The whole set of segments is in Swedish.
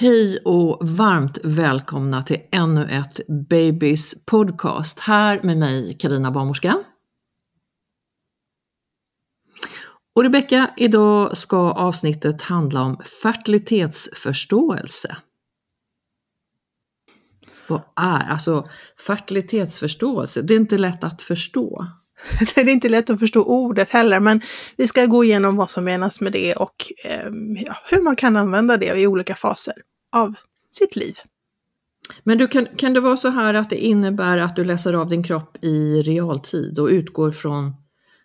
Hej och varmt välkomna till ännu ett Babys podcast. Här med mig Karina Barnmorska. Och Rebecka, idag ska avsnittet handla om fertilitetsförståelse. Vad är alltså fertilitetsförståelse? Det är inte lätt att förstå. Det är inte lätt att förstå ordet heller, men vi ska gå igenom vad som menas med det och eh, hur man kan använda det i olika faser av sitt liv. Men du, kan, kan det vara så här att det innebär att du läser av din kropp i realtid och utgår från,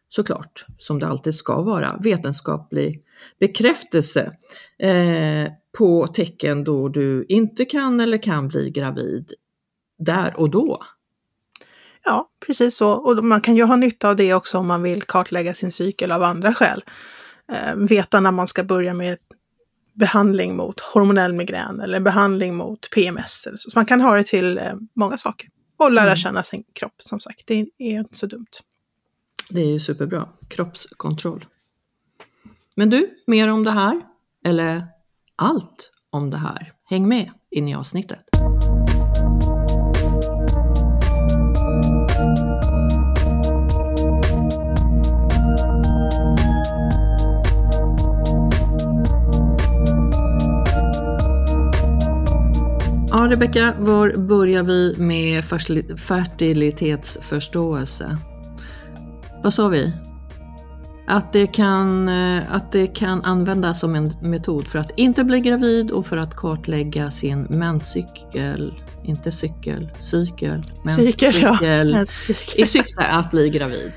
såklart, som det alltid ska vara, vetenskaplig bekräftelse eh, på tecken då du inte kan eller kan bli gravid där och då? Ja, precis så. Och man kan ju ha nytta av det också om man vill kartlägga sin cykel av andra skäl. Eh, veta när man ska börja med behandling mot hormonell migrän eller behandling mot PMS. Eller så. så man kan ha det till eh, många saker. Och lära mm. känna sin kropp som sagt. Det är inte så dumt. Det är ju superbra. Kroppskontroll. Men du, mer om det här? Eller allt om det här? Häng med in i avsnittet. Ja, Rebecka, var börjar vi med fertilitetsförståelse? Vad sa vi? Att det, kan, eh, att det kan användas som en metod för att inte bli gravid och för att kartlägga sin menscykel, inte cykel, cykel, menscykel, ja. i syfte att bli gravid.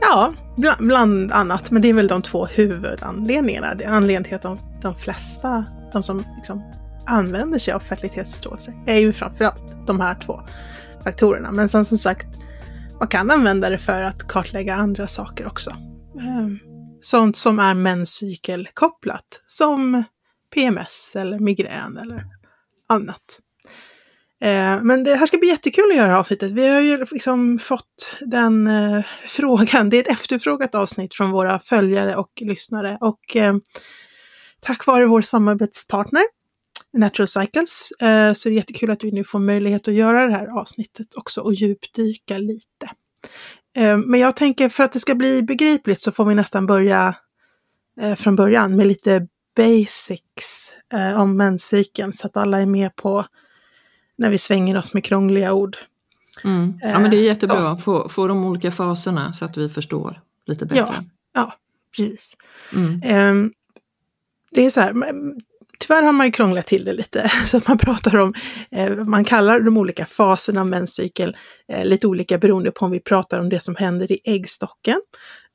Ja, bland, bland, annat, men det är väl de två huvudanledningarna. Anledningen till att de, de flesta, de som liksom använder sig av fertilitetsförståelse är ju framförallt de här två faktorerna. Men sen som sagt, man kan använda det för att kartlägga andra saker också. Ehm, sånt som är menscykelkopplat, som PMS eller migrän eller annat. Ehm, men det här ska bli jättekul att göra avsnittet. Vi har ju liksom fått den eh, frågan. Det är ett efterfrågat avsnitt från våra följare och lyssnare. Och ehm, tack vare vår samarbetspartner Natural Cycles. Eh, så det är jättekul att vi nu får möjlighet att göra det här avsnittet också och djupdyka lite. Eh, men jag tänker för att det ska bli begripligt så får vi nästan börja eh, från början med lite basics om menscykeln så att alla är med på när vi svänger oss med krångliga ord. Mm. Ja men det är jättebra att få, få de olika faserna så att vi förstår lite bättre. Ja, ja precis. Mm. Ehm, det är så här, Tyvärr har man ju krånglat till det lite, så att man pratar om, eh, man kallar de olika faserna av menscykeln eh, lite olika beroende på om vi pratar om det som händer i äggstocken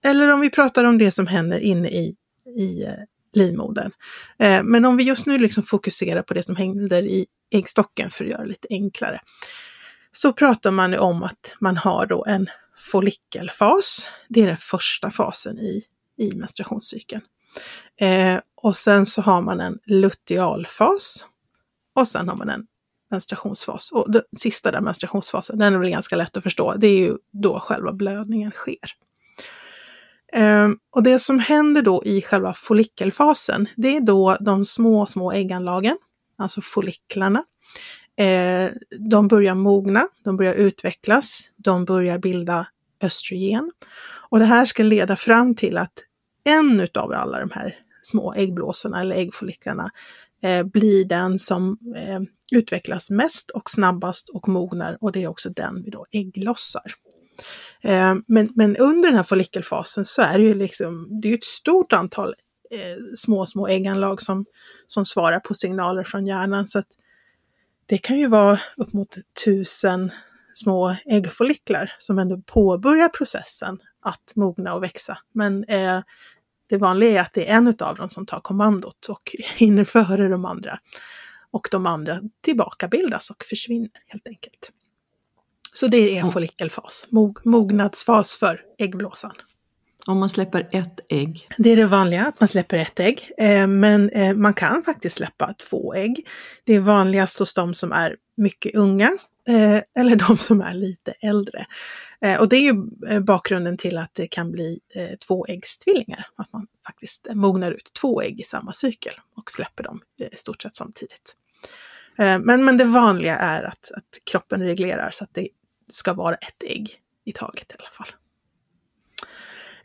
eller om vi pratar om det som händer inne i, i eh, livmodern. Eh, men om vi just nu liksom fokuserar på det som händer i äggstocken för att göra det lite enklare, så pratar man om att man har då en follikelfas. Det är den första fasen i, i menstruationscykeln. Eh, och sen så har man en lutealfas och sen har man en menstruationsfas. Och den sista där, menstruationsfasen, den är väl ganska lätt att förstå. Det är ju då själva blödningen sker. Um, och det som händer då i själva follikelfasen, det är då de små, små ägganlagen, alltså folliklarna, eh, de börjar mogna, de börjar utvecklas, de börjar bilda östrogen. Och det här ska leda fram till att en utav alla de här små äggblåsorna eller äggfolliklarna eh, blir den som eh, utvecklas mest och snabbast och mognar och det är också den vi då ägglossar. Eh, men, men under den här follikelfasen så är det ju liksom, det är ett stort antal eh, små, små ägganlag som, som svarar på signaler från hjärnan. Så att det kan ju vara upp mot tusen små äggfolliklar som ändå påbörjar processen att mogna och växa. Men eh, det vanliga är att det är en av dem som tar kommandot och hinner före de andra. Och de andra tillbakabildas och försvinner helt enkelt. Så det är follikelfas, mog, mognadsfas för äggblåsan. Om man släpper ett ägg? Det är det vanliga, att man släpper ett ägg. Eh, men eh, man kan faktiskt släppa två ägg. Det är vanligast hos de som är mycket unga eh, eller de som är lite äldre. Eh, och det är ju eh, bakgrunden till att det kan bli eh, tvåäggstvillingar. Att man faktiskt mognar ut två ägg i samma cykel och släpper dem i stort sett samtidigt. Men, men det vanliga är att, att kroppen reglerar så att det ska vara ett ägg i taget i alla fall.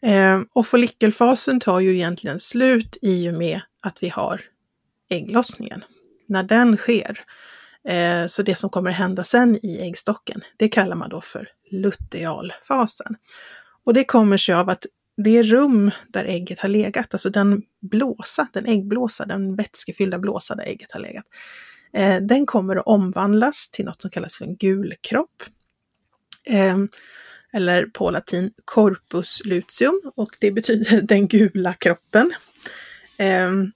Eh, och follikelfasen tar ju egentligen slut i och med att vi har ägglossningen. När den sker, eh, så det som kommer hända sen i äggstocken, det kallar man då för lutealfasen. Och det kommer sig av att det rum där ägget har legat, alltså den blåsa, den äggblåsa, den vätskefyllda blåsa där ägget har legat, eh, den kommer att omvandlas till något som kallas för en gulkropp. Eh, eller på latin corpus luteum och det betyder den gula kroppen. Um,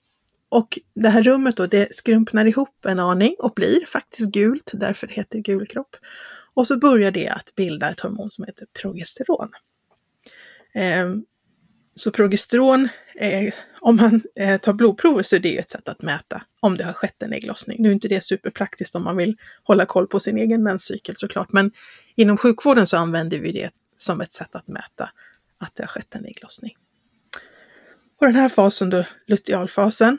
och det här rummet då, det skrumpnar ihop en aning och blir faktiskt gult, därför heter det gulkropp. Och så börjar det att bilda ett hormon som heter progesteron. Ehm, så progesteron, eh, om man eh, tar blodprover så är det ett sätt att mäta om det har skett en ägglossning. Nu är inte det superpraktiskt om man vill hålla koll på sin egen menscykel såklart, men inom sjukvården så använder vi det som ett sätt att mäta att det har skett en ägglossning. Och den här fasen då, lutealfasen,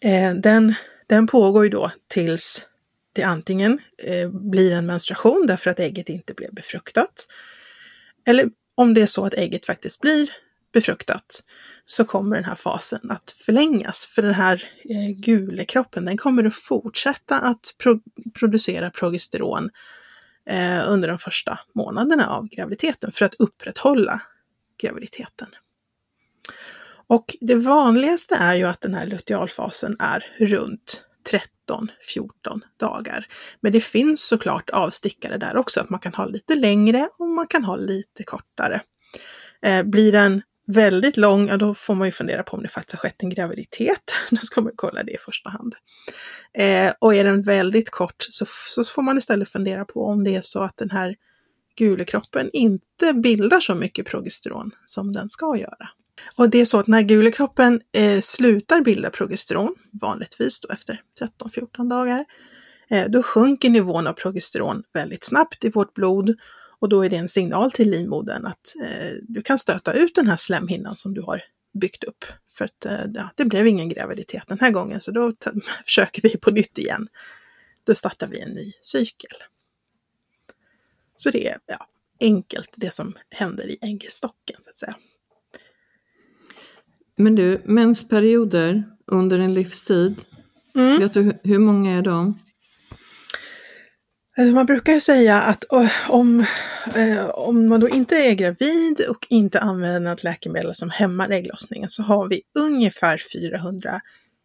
eh, den, den pågår ju då tills det antingen eh, blir en menstruation därför att ägget inte blev befruktat. Eller om det är så att ägget faktiskt blir befruktat så kommer den här fasen att förlängas. För den här eh, gulekroppen den kommer att fortsätta att pro producera progesteron eh, under de första månaderna av graviditeten för att upprätthålla graviditeten. Och det vanligaste är ju att den här lutealfasen är runt 13-14 dagar. Men det finns såklart avstickare där också, att man kan ha lite längre och man kan ha lite kortare. Eh, blir den väldigt lång, ja då får man ju fundera på om det faktiskt har skett en graviditet. Då ska man kolla det i första hand. Eh, och är den väldigt kort så, så får man istället fundera på om det är så att den här gulekroppen inte bildar så mycket progesteron som den ska göra. Och det är så att när gulekroppen eh, slutar bilda progesteron, vanligtvis då efter 13-14 dagar, eh, då sjunker nivån av progesteron väldigt snabbt i vårt blod och då är det en signal till livmodern att eh, du kan stöta ut den här slemhinnan som du har byggt upp. För att eh, ja, det blev ingen graviditet den här gången så då försöker vi på nytt igen. Då startar vi en ny cykel. Så det är ja, enkelt det som händer i äggstocken. Så att säga. Men du, mensperioder under en livstid, mm. vet du hur många är de? Alltså man brukar ju säga att om, eh, om man då inte är gravid och inte använder något läkemedel som hämmar ägglossningen så har vi ungefär 400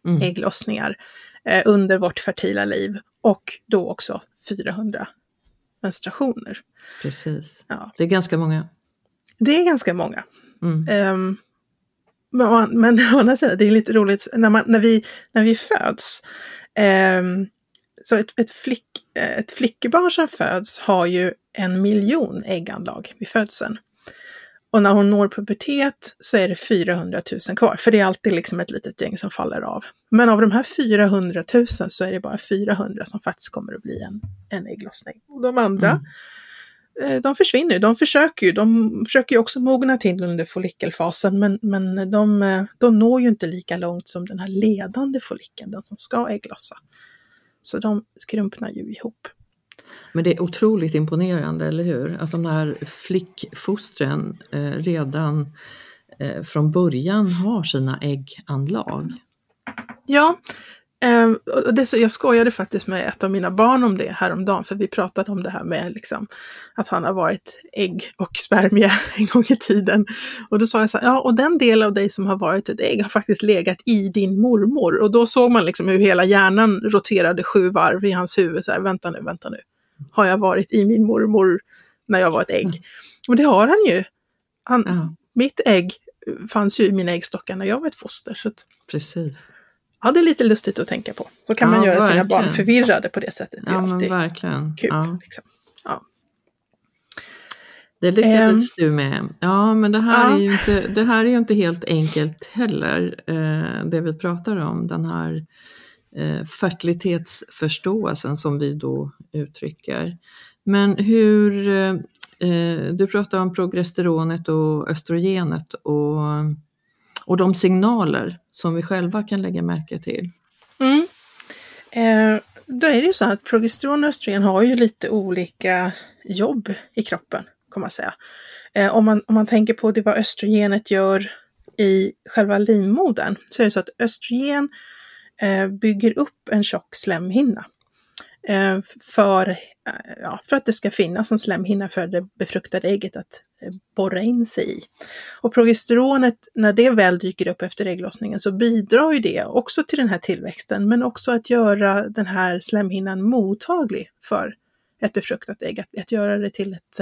mm. ägglossningar eh, under vårt fertila liv och då också 400 menstruationer. Precis. Ja. Det är ganska många. Det är ganska många. Mm. Um, men, men å andra sidan, det är lite roligt när, man, när, vi, när vi föds. Eh, så ett, ett, flick, eh, ett flickebarn som föds har ju en miljon ägganlag vid födseln. Och när hon når pubertet så är det 400 000 kvar, för det är alltid liksom ett litet gäng som faller av. Men av de här 400 000 så är det bara 400 som faktiskt kommer att bli en, en ägglossning. Och de andra, mm. Eh, de försvinner ju. De försöker ju, de försöker ju också mogna till under follikelfasen, men, men de, eh, de når ju inte lika långt som den här ledande follikeln, den som ska ägglossa. Så de skrumpnar ju ihop. Men det är otroligt imponerande, eller hur? Att de här flickfostren eh, redan eh, från början har sina ägganlag. Ja, eh, det så, jag skojade faktiskt med ett av mina barn om det häromdagen, för vi pratade om det här med liksom, att han har varit ägg och spermie en gång i tiden. Och då sa jag så här, ja, och den del av dig som har varit ett ägg har faktiskt legat i din mormor. Och då såg man liksom hur hela hjärnan roterade sju varv i hans huvud, så här, vänta nu, vänta nu har jag varit i min mormor när jag var ett ägg. Mm. Och det har han ju. Han, ja. Mitt ägg fanns ju i mina äggstockar när jag var ett foster. Så att, Precis. Ja, det är lite lustigt att tänka på. Så kan ja, man göra verkligen. sina barn förvirrade på det sättet. Det är ja, alltid verkligen. kul. Ja. Liksom. ja. Det lyckades um, du med. Ja, men det här, ja. är ju inte, det här är ju inte helt enkelt heller, eh, det vi pratar om. Den här eh, fertilitetsförståelsen som vi då uttrycker. Men hur, eh, du pratar om progesteronet och östrogenet och, och de signaler som vi själva kan lägga märke till. Mm. Eh, då är det ju så att progesteron och östrogen har ju lite olika jobb i kroppen, kan man säga. Eh, om, man, om man tänker på det vad östrogenet gör i själva livmodern så är det så att östrogen Eh, bygger upp en tjock slemhinna. Eh, för, eh, ja, för att det ska finnas en slemhinna för det befruktade ägget att eh, borra in sig i. Och progesteronet, när det väl dyker upp efter ägglossningen så bidrar ju det också till den här tillväxten, men också att göra den här slemhinnan mottaglig för ett befruktat ägg, att, att göra det till ett,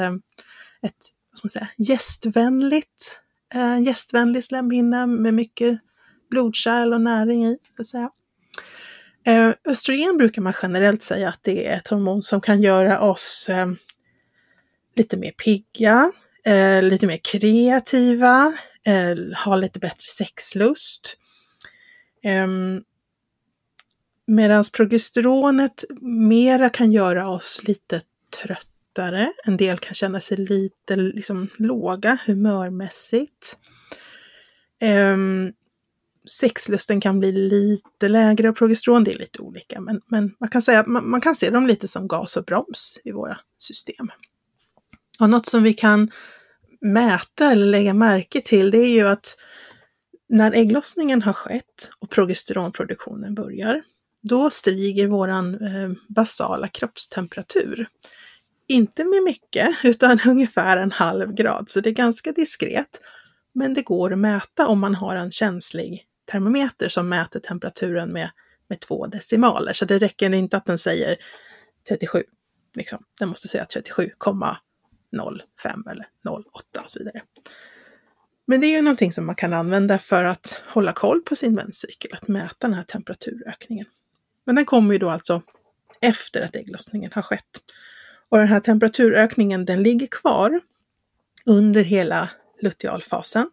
ett vad ska man säga, gästvänligt, äh, gästvänlig slemhinna med mycket blodkärl och näring i. Så att säga. Eh, östrogen brukar man generellt säga att det är ett hormon som kan göra oss eh, lite mer pigga, eh, lite mer kreativa, eh, ha lite bättre sexlust. Ehm, Medan progesteronet mera kan göra oss lite tröttare. En del kan känna sig lite liksom, låga humörmässigt. Ehm, Sexlusten kan bli lite lägre och progesteron, det är lite olika, men, men man, kan säga, man, man, kan se dem lite som gas och broms i våra system. Och något som vi kan mäta eller lägga märke till, det är ju att när ägglossningen har skett och progesteronproduktionen börjar, då stiger våran eh, basala kroppstemperatur. Inte med mycket, utan ungefär en halv grad, så det är ganska diskret. Men det går att mäta om man har en känslig termometer som mäter temperaturen med, med två decimaler. Så det räcker inte att den säger 37. Liksom. Den måste säga 37,05 eller 08 och så vidare. Men det är ju någonting som man kan använda för att hålla koll på sin menscykel, att mäta den här temperaturökningen. Men den kommer ju då alltså efter att ägglossningen har skett. Och den här temperaturökningen den ligger kvar under hela lutealfasen.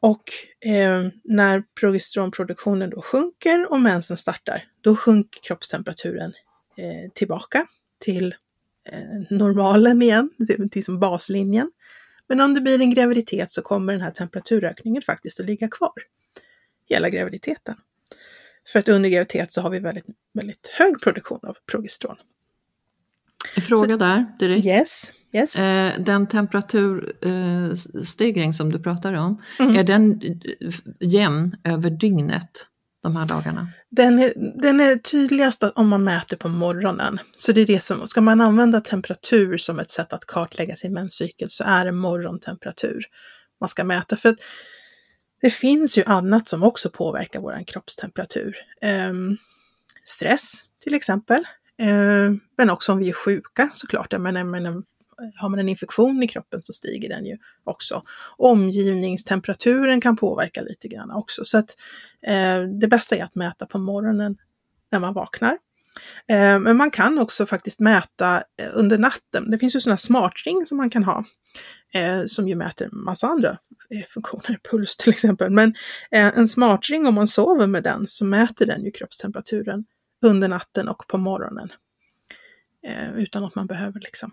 Och eh, när progesteronproduktionen då sjunker och mensen startar, då sjunker kroppstemperaturen eh, tillbaka till eh, normalen igen, till, till som baslinjen. Men om det blir en graviditet så kommer den här temperaturökningen faktiskt att ligga kvar hela graviditeten. För att under graviditet så har vi väldigt, väldigt hög produktion av progesteron. En fråga så, där direkt. Yes, yes. Eh, den temperaturstegring eh, som du pratar om, mm. är den jämn över dygnet? de här dagarna? Den är, den är tydligast om man mäter på morgonen. Så det är det som, ska man använda temperatur som ett sätt att kartlägga sin menscykel så är det morgontemperatur man ska mäta. För det finns ju annat som också påverkar vår kroppstemperatur. Um, stress till exempel. Eh, men också om vi är sjuka såklart. Jag menar, jag menar, har man en infektion i kroppen så stiger den ju också. Omgivningstemperaturen kan påverka lite grann också. Så att eh, det bästa är att mäta på morgonen när man vaknar. Eh, men man kan också faktiskt mäta eh, under natten. Det finns ju sådana smartring som man kan ha. Eh, som ju mäter massa andra eh, funktioner, puls till exempel. Men eh, en smartring, om man sover med den, så mäter den ju kroppstemperaturen under natten och på morgonen. Utan att man behöver liksom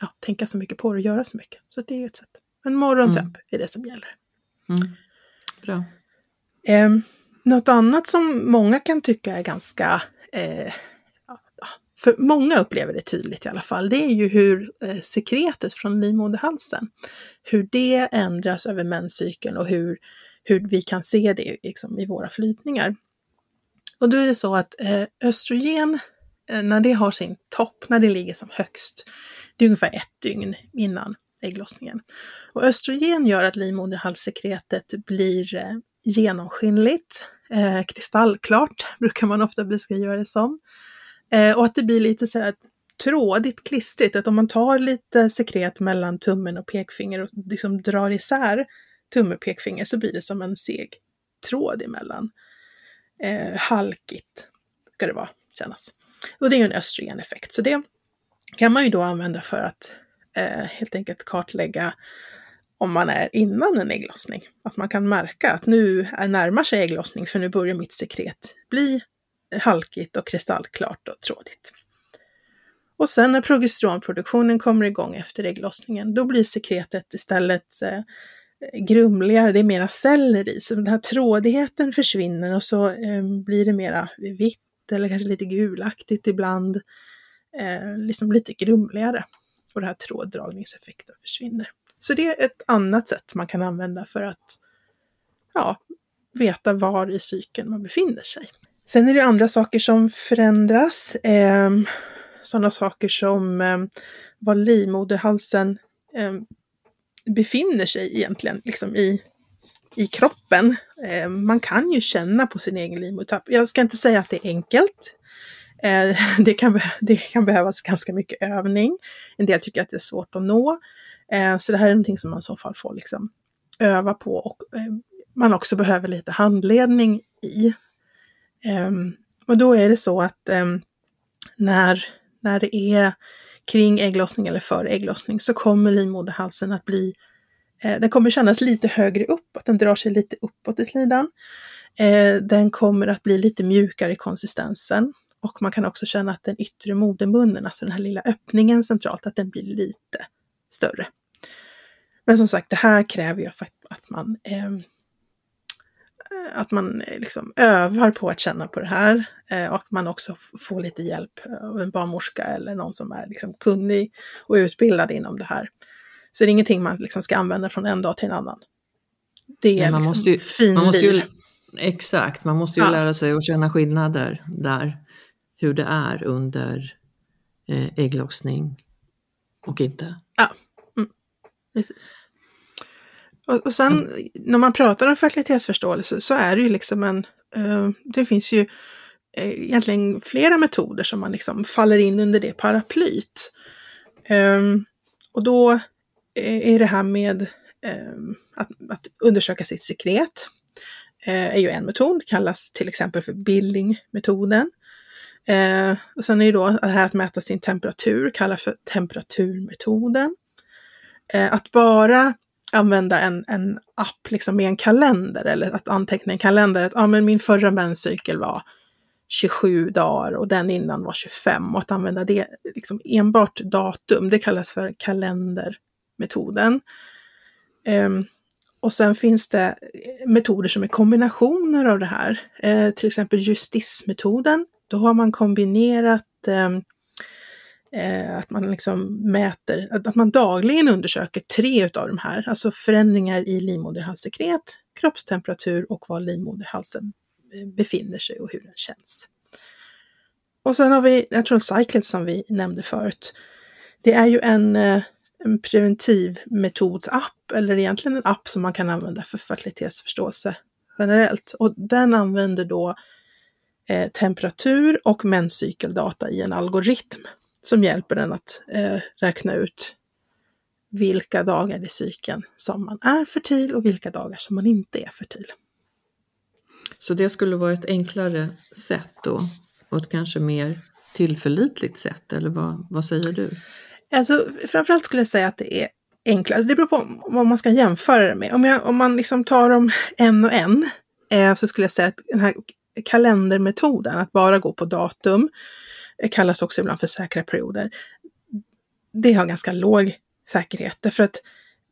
ja, tänka så mycket på det och göra så mycket. Så det är ett sätt. Men morgontemp mm. är det som gäller. Mm. Bra. Eh, något annat som många kan tycka är ganska eh, för många upplever det tydligt i alla fall, det är ju hur eh, sekretet från livmoderhalsen, hur det ändras över menscykeln och hur, hur vi kan se det liksom, i våra flytningar. Och då är det så att eh, östrogen, eh, när det har sin topp, när det ligger som högst, det är ungefär ett dygn innan ägglossningen. Och östrogen gör att livmoderhalssekretet blir eh, genomskinligt, eh, kristallklart brukar man ofta beskriva det som. Eh, och att det blir lite så här trådigt, klistrigt, att om man tar lite sekret mellan tummen och pekfinger och liksom drar isär tumme och pekfinger så blir det som en seg tråd emellan. Eh, halkigt ska det vara, kännas. Och det är ju en östrogeneffekt, så det kan man ju då använda för att eh, helt enkelt kartlägga om man är innan en ägglossning. Att man kan märka att nu närmar sig ägglossning för nu börjar mitt sekret bli halkigt och kristallklart och trådigt. Och sen när progesteronproduktionen kommer igång efter ägglossningen, då blir sekretet istället eh, grumligare, det är mera celler i, så den här trådigheten försvinner och så eh, blir det mera vitt eller kanske lite gulaktigt ibland, eh, liksom lite grumligare. Och den här tråddragningseffekten försvinner. Så det är ett annat sätt man kan använda för att ja, veta var i cykeln man befinner sig. Sen är det andra saker som förändras. Eh, sådana saker som eh, var livmoderhalsen eh, befinner sig egentligen liksom i, i kroppen. Eh, man kan ju känna på sin egen livmodertapp. Jag ska inte säga att det är enkelt. Eh, det, kan, det kan behövas ganska mycket övning. En del tycker att det är svårt att nå. Eh, så det här är någonting som man i så fall får liksom öva på och eh, man också behöver lite handledning i. Ehm, och då är det så att ehm, när, när det är kring ägglossning eller före ägglossning så kommer livmoderhalsen att bli, eh, den kommer kännas lite högre upp, att den drar sig lite uppåt i slidan. Eh, den kommer att bli lite mjukare i konsistensen och man kan också känna att den yttre modermunnen, alltså den här lilla öppningen centralt, att den blir lite större. Men som sagt, det här kräver ju att man eh, Eh, att man eh, liksom övar på att känna på det här eh, och att man också får lite hjälp av en barnmorska eller någon som är liksom kunnig och utbildad inom det här. Så det är ingenting man liksom ska använda från en dag till en annan. Det är man liksom måste ju, fin man måste ju, Exakt, man måste ju ja. lära sig att känna skillnader där, hur det är under eh, ägglossning och inte. Ja, mm. precis. Och, och sen mm. när man pratar om fertilitetsförståelse så är det ju liksom en, uh, det finns ju eh, egentligen flera metoder som man liksom faller in under det paraplyt. Um, och då eh, är det här med um, att, att, undersöka sitt sekret uh, är ju en metod, kallas till exempel för Billing-metoden. Eh, och sen är det då det här att mäta sin temperatur, kallas för temperaturmetoden. Eh, att bara använda en, en app liksom med en kalender eller att anteckna en kalender. Att ah, men min förra menscykel var 27 dagar och den innan var 25 och att använda det liksom enbart datum, det kallas för kalendermetoden. Um, och sen finns det metoder som är kombinationer av det här, eh, till exempel justismetoden. Då har man kombinerat ehm, eh, att man liksom mäter, att, man dagligen undersöker tre utav de här, alltså förändringar i livmoderhalssekret, kroppstemperatur och var livmoderhalsen eh, befinner sig och hur den känns. Och sen har vi Natural Cyclet som vi nämnde förut. Det är ju en, eh, en preventivmetodsapp, eller egentligen en app som man kan använda för fertilitetsförståelse generellt. Och den använder då eh, temperatur och menscykeldata i en algoritm som hjälper en att eh, räkna ut vilka dagar i cykeln som man är fertil och vilka dagar som man inte är fertil. Så det skulle vara ett enklare sätt då och ett kanske mer tillförlitligt sätt eller vad, vad säger du? Alltså framförallt skulle jag säga att det är enklare. Det beror på vad man ska jämföra det med. Om, jag, om man liksom tar dem en och en eh, så skulle jag säga att den här kalendermetoden, att bara gå på datum, eh, kallas också ibland för säkra perioder. Det har ganska låg säkerhet därför att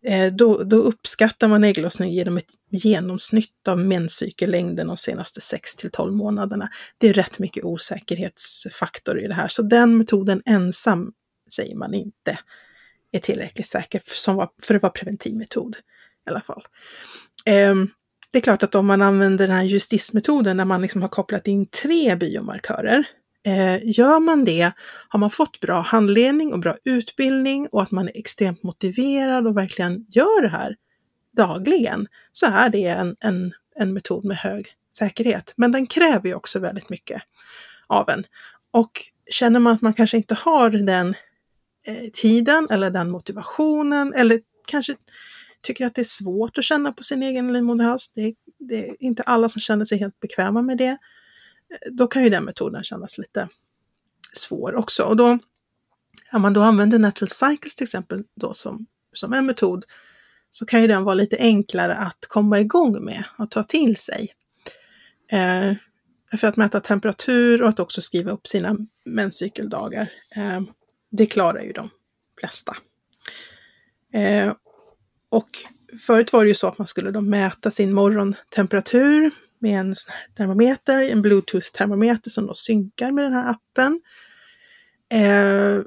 eh, då, då, uppskattar man ägglossning genom ett genomsnitt av menscykellängden de senaste 6 till 12 månaderna. Det är rätt mycket osäkerhetsfaktor i det här, så den metoden ensam säger man inte är tillräckligt säker som för att vara preventiv metod i alla fall. Um, det är klart att om man använder den här justismetoden när man liksom har kopplat in tre biomarkörer, eh, gör man det, har man fått bra handledning och bra utbildning och att man är extremt motiverad och verkligen gör det här dagligen, så är det en, en, en metod med hög säkerhet. Men den kräver ju också väldigt mycket av en. Och känner man att man kanske inte har den eh, tiden eller den motivationen eller kanske tycker att det är svårt att känna på sin egen livmoderhals. Det, det är inte alla som känner sig helt bekväma med det. Eh, då kan ju den metoden kännas lite svår också. Och då, om man då använder natural cycles till exempel då som, som en metod, så kan ju den vara lite enklare att komma igång med och ta till sig. Eh, för att mäta temperatur och att också skriva upp sina menscykeldagar. Eh, det klarar ju de flesta. Eh, och förut var det ju så att man skulle då mäta sin morgontemperatur med en termometer, en bluetooth-termometer som då synkar med den här appen. Eh,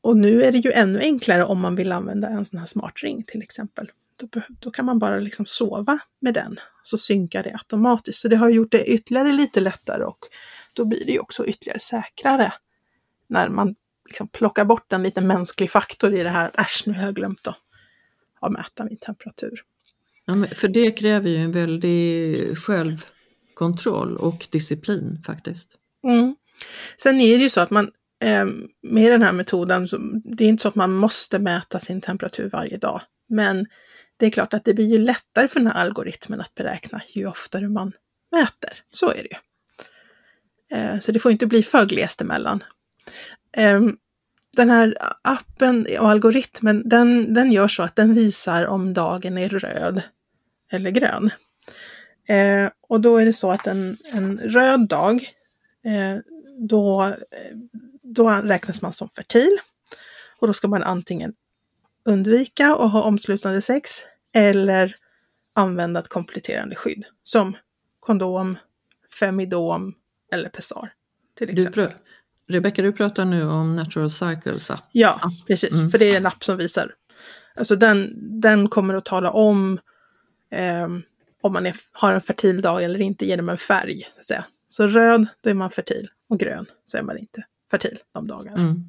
och nu är det ju ännu enklare om man vill använda en sån här smart ring till exempel. Då, då kan man bara liksom sova med den, så synkar det automatiskt. Så det har gjort det ytterligare lite lättare och då blir det ju också ytterligare säkrare när man liksom plockar bort en liten mänsklig faktor i det här att äsch, nu har jag glömt att att mäta min temperatur. Ja, för det kräver ju en väldig självkontroll och disciplin faktiskt. Mm. Sen är det ju så att man eh, med den här metoden, det är inte så att man måste mäta sin temperatur varje dag. Men det är klart att det blir ju lättare för den här algoritmen att beräkna ju oftare man mäter. Så är det ju. Eh, så det får inte bli för glest emellan. Den här appen och algoritmen, den, den gör så att den visar om dagen är röd eller grön. Eh, och då är det så att en, en röd dag, eh, då, då räknas man som fertil. Och då ska man antingen undvika att ha omslutande sex eller använda ett kompletterande skydd som kondom, femidom eller pessar. Till exempel. Rebecka, du pratar nu om Natural Cycles app. Ja, precis. Mm. För det är en app som visar. Alltså den, den kommer att tala om eh, om man är, har en fertil dag eller inte genom en färg. Så, så röd, då är man fertil. Och grön, så är man inte fertil de dagarna. Mm.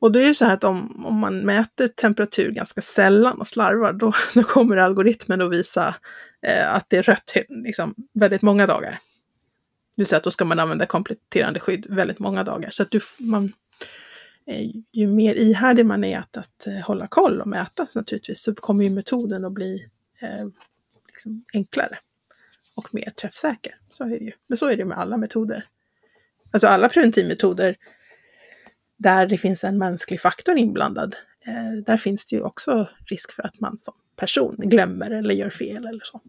Och det är ju så här att om, om man mäter temperatur ganska sällan och slarvar, då, då kommer algoritmen att visa eh, att det är rött liksom, väldigt många dagar. Det vill säga att då ska man använda kompletterande skydd väldigt många dagar. Så att du, man, ju mer ihärdig man är att, att eh, hålla koll och mäta naturligtvis så kommer ju metoden att bli eh, liksom enklare och mer träffsäker. Så är det ju. Men så är det med alla metoder. Alltså alla preventivmetoder där det finns en mänsklig faktor inblandad, eh, där finns det ju också risk för att man som person glömmer eller gör fel eller så.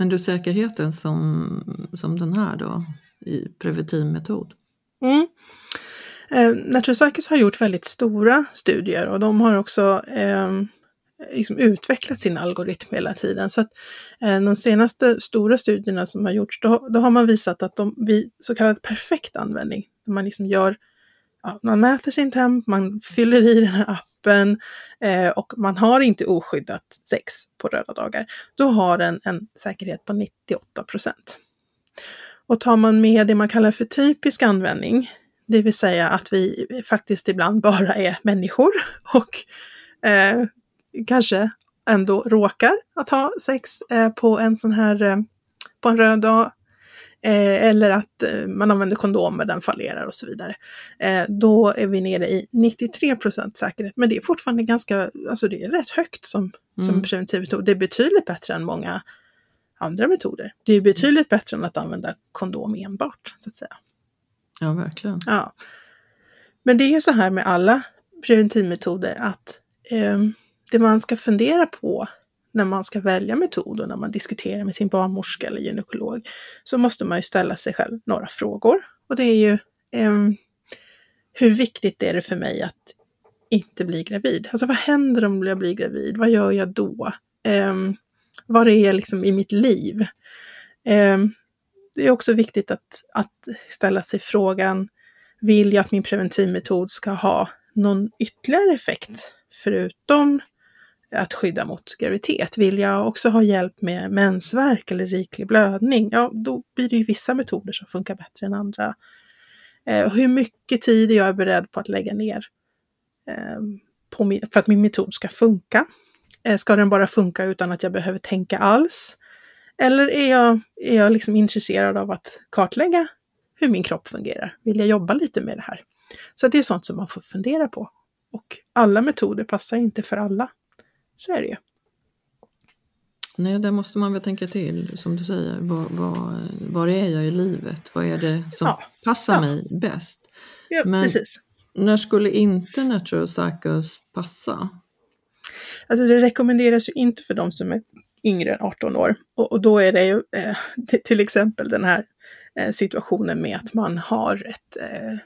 Men du, säkerheten som, som den här då, i preventivmetod? Mm. Eh, Natural har gjort väldigt stora studier och de har också eh, liksom utvecklat sin algoritm hela tiden. Så att, eh, de senaste stora studierna som har gjorts, då, då har man visat att de vid så kallad perfekt användning, när man liksom gör man mäter sin temp, man fyller i den här appen eh, och man har inte oskyddat sex på röda dagar, då har den en säkerhet på 98 procent. Och tar man med det man kallar för typisk användning, det vill säga att vi faktiskt ibland bara är människor och eh, kanske ändå råkar att ha sex eh, på en sån här, eh, på en röd dag, eh, eller att eh, man använder kondom men den fallerar och så vidare. Eh, då är vi nere i 93% säkerhet, men det är fortfarande ganska, alltså det är rätt högt som, som Mm. preventivmetod. Det är betydligt bättre än många andra metoder. Det är betydligt bättre än att använda kondom enbart, så att säga. Ja, verkligen. Ja. Men det är ju så här med alla preventivmetoder att ehm, det man ska fundera på när man ska välja metod och när man diskuterar med sin barnmorska eller gynekolog så måste man ju ställa sig själv några frågor. Och det är ju eh, hur viktigt är det för mig att inte bli gravid? Alltså vad händer om jag blir gravid? Vad gör jag då? Eh, vad är jag liksom i mitt liv? Eh, det är också viktigt att, att ställa sig frågan, vill jag att min preventivmetod ska ha någon ytterligare effekt förutom att skydda mot graviditet? Vill jag också ha hjälp med mensvärk eller riklig blödning? Ja, då blir det ju vissa metoder som funkar bättre än andra. Eh, hur mycket tid är jag beredd på att lägga ner eh, på min, för att min metod ska funka? Eh, ska den bara funka utan att jag behöver tänka alls? Eller är jag, är jag liksom intresserad av att kartlägga hur min kropp fungerar? Vill jag jobba lite med det här? Så det är sånt som man får fundera på. Och alla metoder passar inte för alla. Så är det ju. Nej, där måste man väl tänka till, som du säger. Var, var, var är jag i livet? Vad är det som Ja. passar Ja. mig bäst? Ja, Men- precis. När skulle inte Natural Cycles passa? Alltså det rekommenderas ju inte för de som är yngre än 18 år. Och, och då är det ju eh, till exempel den här eh, situationen med att man har ett eh,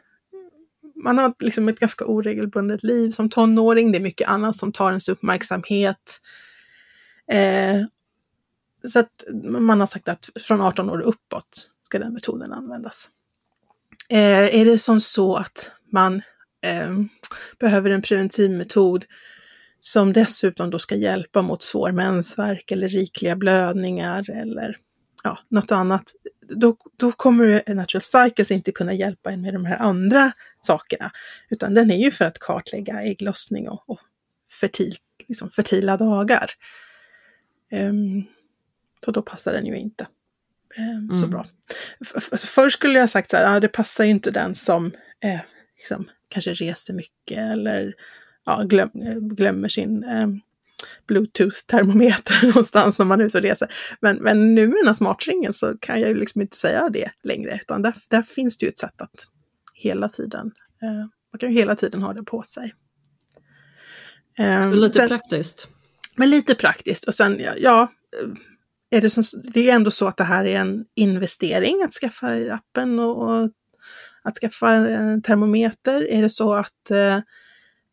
man har liksom ett ganska oregelbundet liv som tonåring. Det är mycket annat som tar ens uppmärksamhet. Eh, så att man har sagt att från 18 år och uppåt ska den metoden användas. Eh, är det som så att man eh, behöver en preventivmetod som dessutom då ska hjälpa mot svår mensvärk eller rikliga blödningar eller ja, något annat, då, då kommer Natural Cycles inte kunna hjälpa en med de här andra sakerna. Utan den är ju för att kartlägga ägglossning och, och fertil, liksom fertila dagar. Ehm, så då passar den ju inte ehm, så Mm. bra. F- f- först skulle jag sagt så här, ja, det passar ju inte den som eh, liksom, kanske reser mycket eller ja, glöm, glömmer sin eh, Bluetooth-termometer någonstans när man är ute och reser. Men, men nu med den här smartringen så kan jag ju liksom inte säga det längre, utan där, där finns det ju ett sätt att hela tiden, eh, man kan ju hela tiden ha det på sig. Eh, Så lite sen- praktiskt. men lite praktiskt. Och sen, ja, ja är det, som, det är ändå så att det här är en investering att skaffa appen och, och att skaffa en termometer. Är det så att, eh,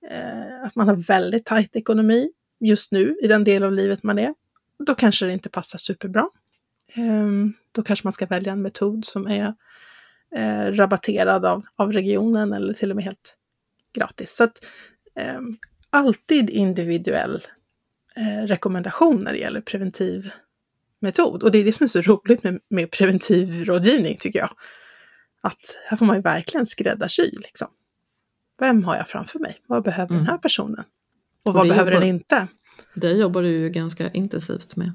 eh, att man har väldigt tajt ekonomi just nu i den del av livet man är, då kanske det inte passar superbra. Ehm, då kanske man ska välja en metod som är eh, rabatterad av, av regionen eller till och med helt gratis. Så att, ehm, alltid individuell eh, rekommendation när det gäller preventiv metod. Och det är det som är så roligt med, med preventiv rådgivning tycker jag. Att här får man ju verkligen skräddarsy liksom. Vem har jag framför mig? Vad behöver Mm. den här personen? Och, Och vad behöver jobbar- den inte? Det jobbar du ju ganska intensivt med.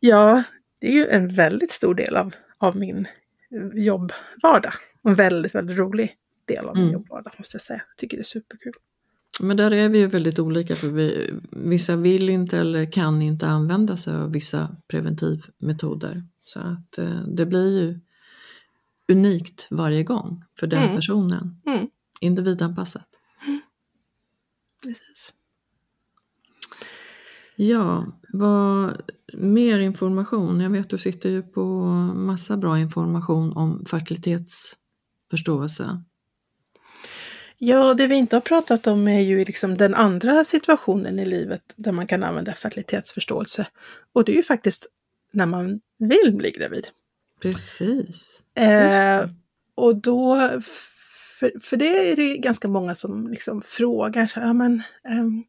Ja, det är ju en väldigt stor del av, av min jobbvardag. En väldigt, väldigt rolig del av min Mm. jobbvardag måste jag säga. Jag tycker det är superkul. Men där är vi ju väldigt olika för vi, vissa vill inte eller kan inte använda sig av vissa preventivmetoder. Så att eh, det blir ju unikt varje gång för den Mm. personen. Mm. Individanpassat. Precis. Ja, vad mer information? Jag vet du sitter ju på massa bra information om fertilitetsförståelse. Ja, det vi inte har pratat om är ju liksom den andra situationen i livet där man kan använda fertilitetsförståelse. Och det är ju faktiskt när man vill bli gravid. Precis. Eh, och då, för, för det är det ganska många som liksom frågar, så, ja men ehm,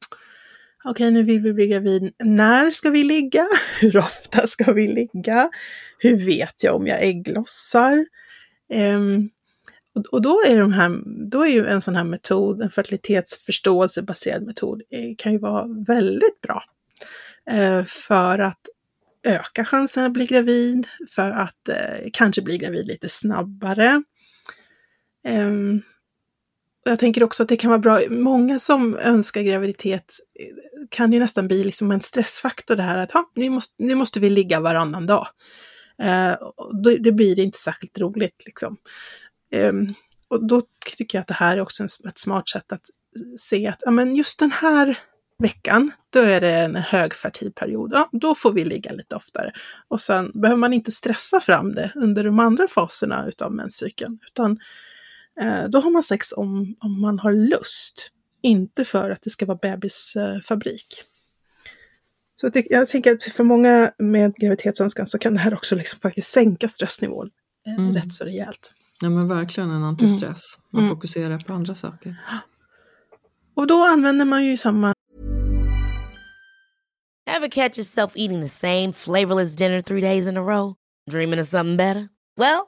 okej nu vill vi bli gravid, när ska vi ligga? Hur ofta ska vi ligga? Hur vet jag om jag ägglossar? Um, och, då är, de här, då är ju en sån här metod, en fertilitetsförståelsebaserad metod, eh, kan ju vara väldigt bra. Eh, för att öka chansen att bli gravid, för att eh, kanske bli gravid lite snabbare. Ehm, jag tänker också att det kan vara bra, många som önskar graviditet eh, kan ju nästan bli liksom en stressfaktor det här att nu, måste, nu måste vi ligga varannan dag. Uh, då, det blir inte särskilt roligt liksom. Eh, och då tycker jag att det här är också en, ett smart sätt att se att ja, men just den här veckan, då är det en högfertil period. Ja, då får vi ligga lite oftare. Och sen behöver man inte stressa fram det under de andra faserna utav menscykeln, utan då har man sex om, om man har lust, inte för att det ska vara bebisfabrik. Så det, jag tänker att för många med graviditetsönskan så kan det här också liksom faktiskt sänka stressnivån eh, mm. rätt så rejält. Ja men verkligen en antistress. Man mm. fokuserar på andra saker. Och då använder man ju samma Have catch yourself eating the same flavorless dinner three days in a row? Dreaming of something better? Well,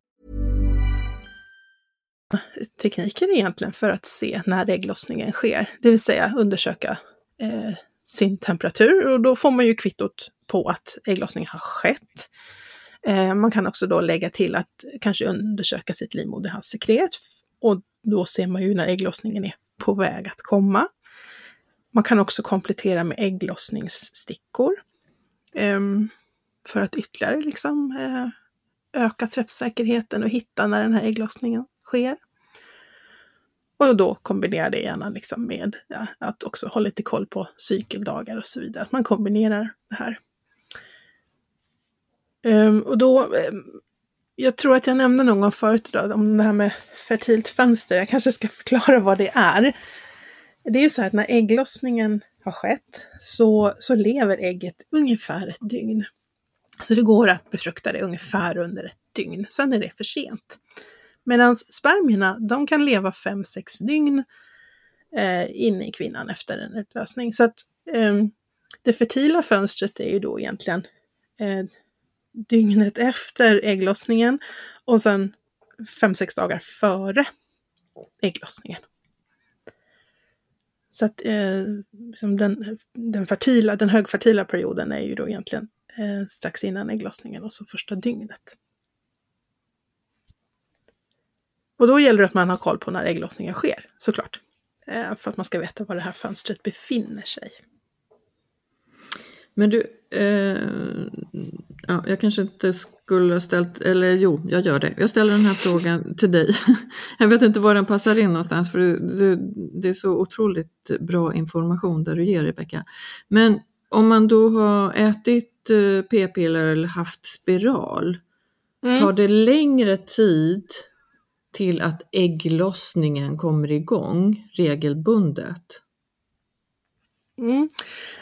Tekniken egentligen för att se när ägglossningen sker, det vill säga undersöka eh, sin temperatur och då får man ju kvittot på att ägglossningen har skett. Eh, man kan också då lägga till att kanske undersöka sitt livmoderhalssekret och då ser man ju när ägglossningen är på väg att komma. Man kan också komplettera med ägglossningsstickor eh, för att ytterligare liksom, eh, öka träffsäkerheten och hitta när den här ägglossningen sker. Och då kombinera det gärna liksom med ja, att också ha lite koll på cykeldagar och så vidare. Att man kombinerar det här. Um, och då um, jag tror att jag nämnde någon gång förut idag om det här med fertilt fönster. Jag kanske ska förklara vad det är. Det är ju så här att när ägglossningen har skett så, så lever ägget ungefär ett dygn. Så det går att befrukta det ungefär under ett dygn. Sen är det för sent. Medan spermierna, de kan leva 5-6 dygn eh, inne i kvinnan efter en utlösning. Så att eh, det fertila fönstret är ju då egentligen eh, dygnet efter ägglossningen och sen 5-6 dagar före ägglossningen. Så att eh, liksom den, den, fertila, den högfertila perioden är ju då egentligen eh, strax innan ägglossningen och så första dygnet. Och då gäller det att man har koll på när ägglossningen sker, såklart. Eh, för att man ska veta var det här fönstret befinner sig. Men du, eh, ja, jag kanske inte skulle ha ställt, eller jo, jag gör det. Jag ställer den här frågan till dig. Jag vet inte var den passar in någonstans för du, du, det är så otroligt bra information där du ger Rebecka. Men om man då har ätit eh, p-piller eller haft spiral, mm. tar det längre tid till att ägglossningen kommer igång regelbundet? Mm.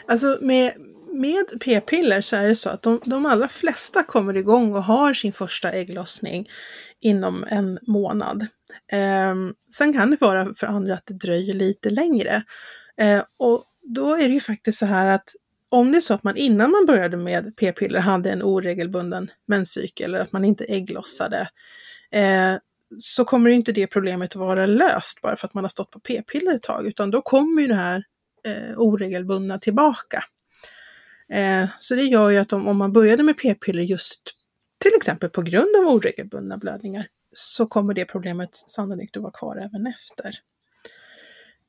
Alltså med, med p-piller så är det så att de, de allra flesta kommer igång och har sin första ägglossning inom en månad. Eh, sen kan det vara för andra att det dröjer lite längre. Eh, och då är det ju faktiskt så här att om det är så att man innan man började med p-piller hade en oregelbunden menscykel eller att man inte ägglossade, eh, så kommer inte det problemet vara löst bara för att man har stått på p-piller ett tag, utan då kommer ju det här eh, oregelbundna tillbaka. Eh, så det gör ju att om, om man började med p-piller just till exempel på grund av oregelbundna blödningar så kommer det problemet sannolikt att vara kvar även efter.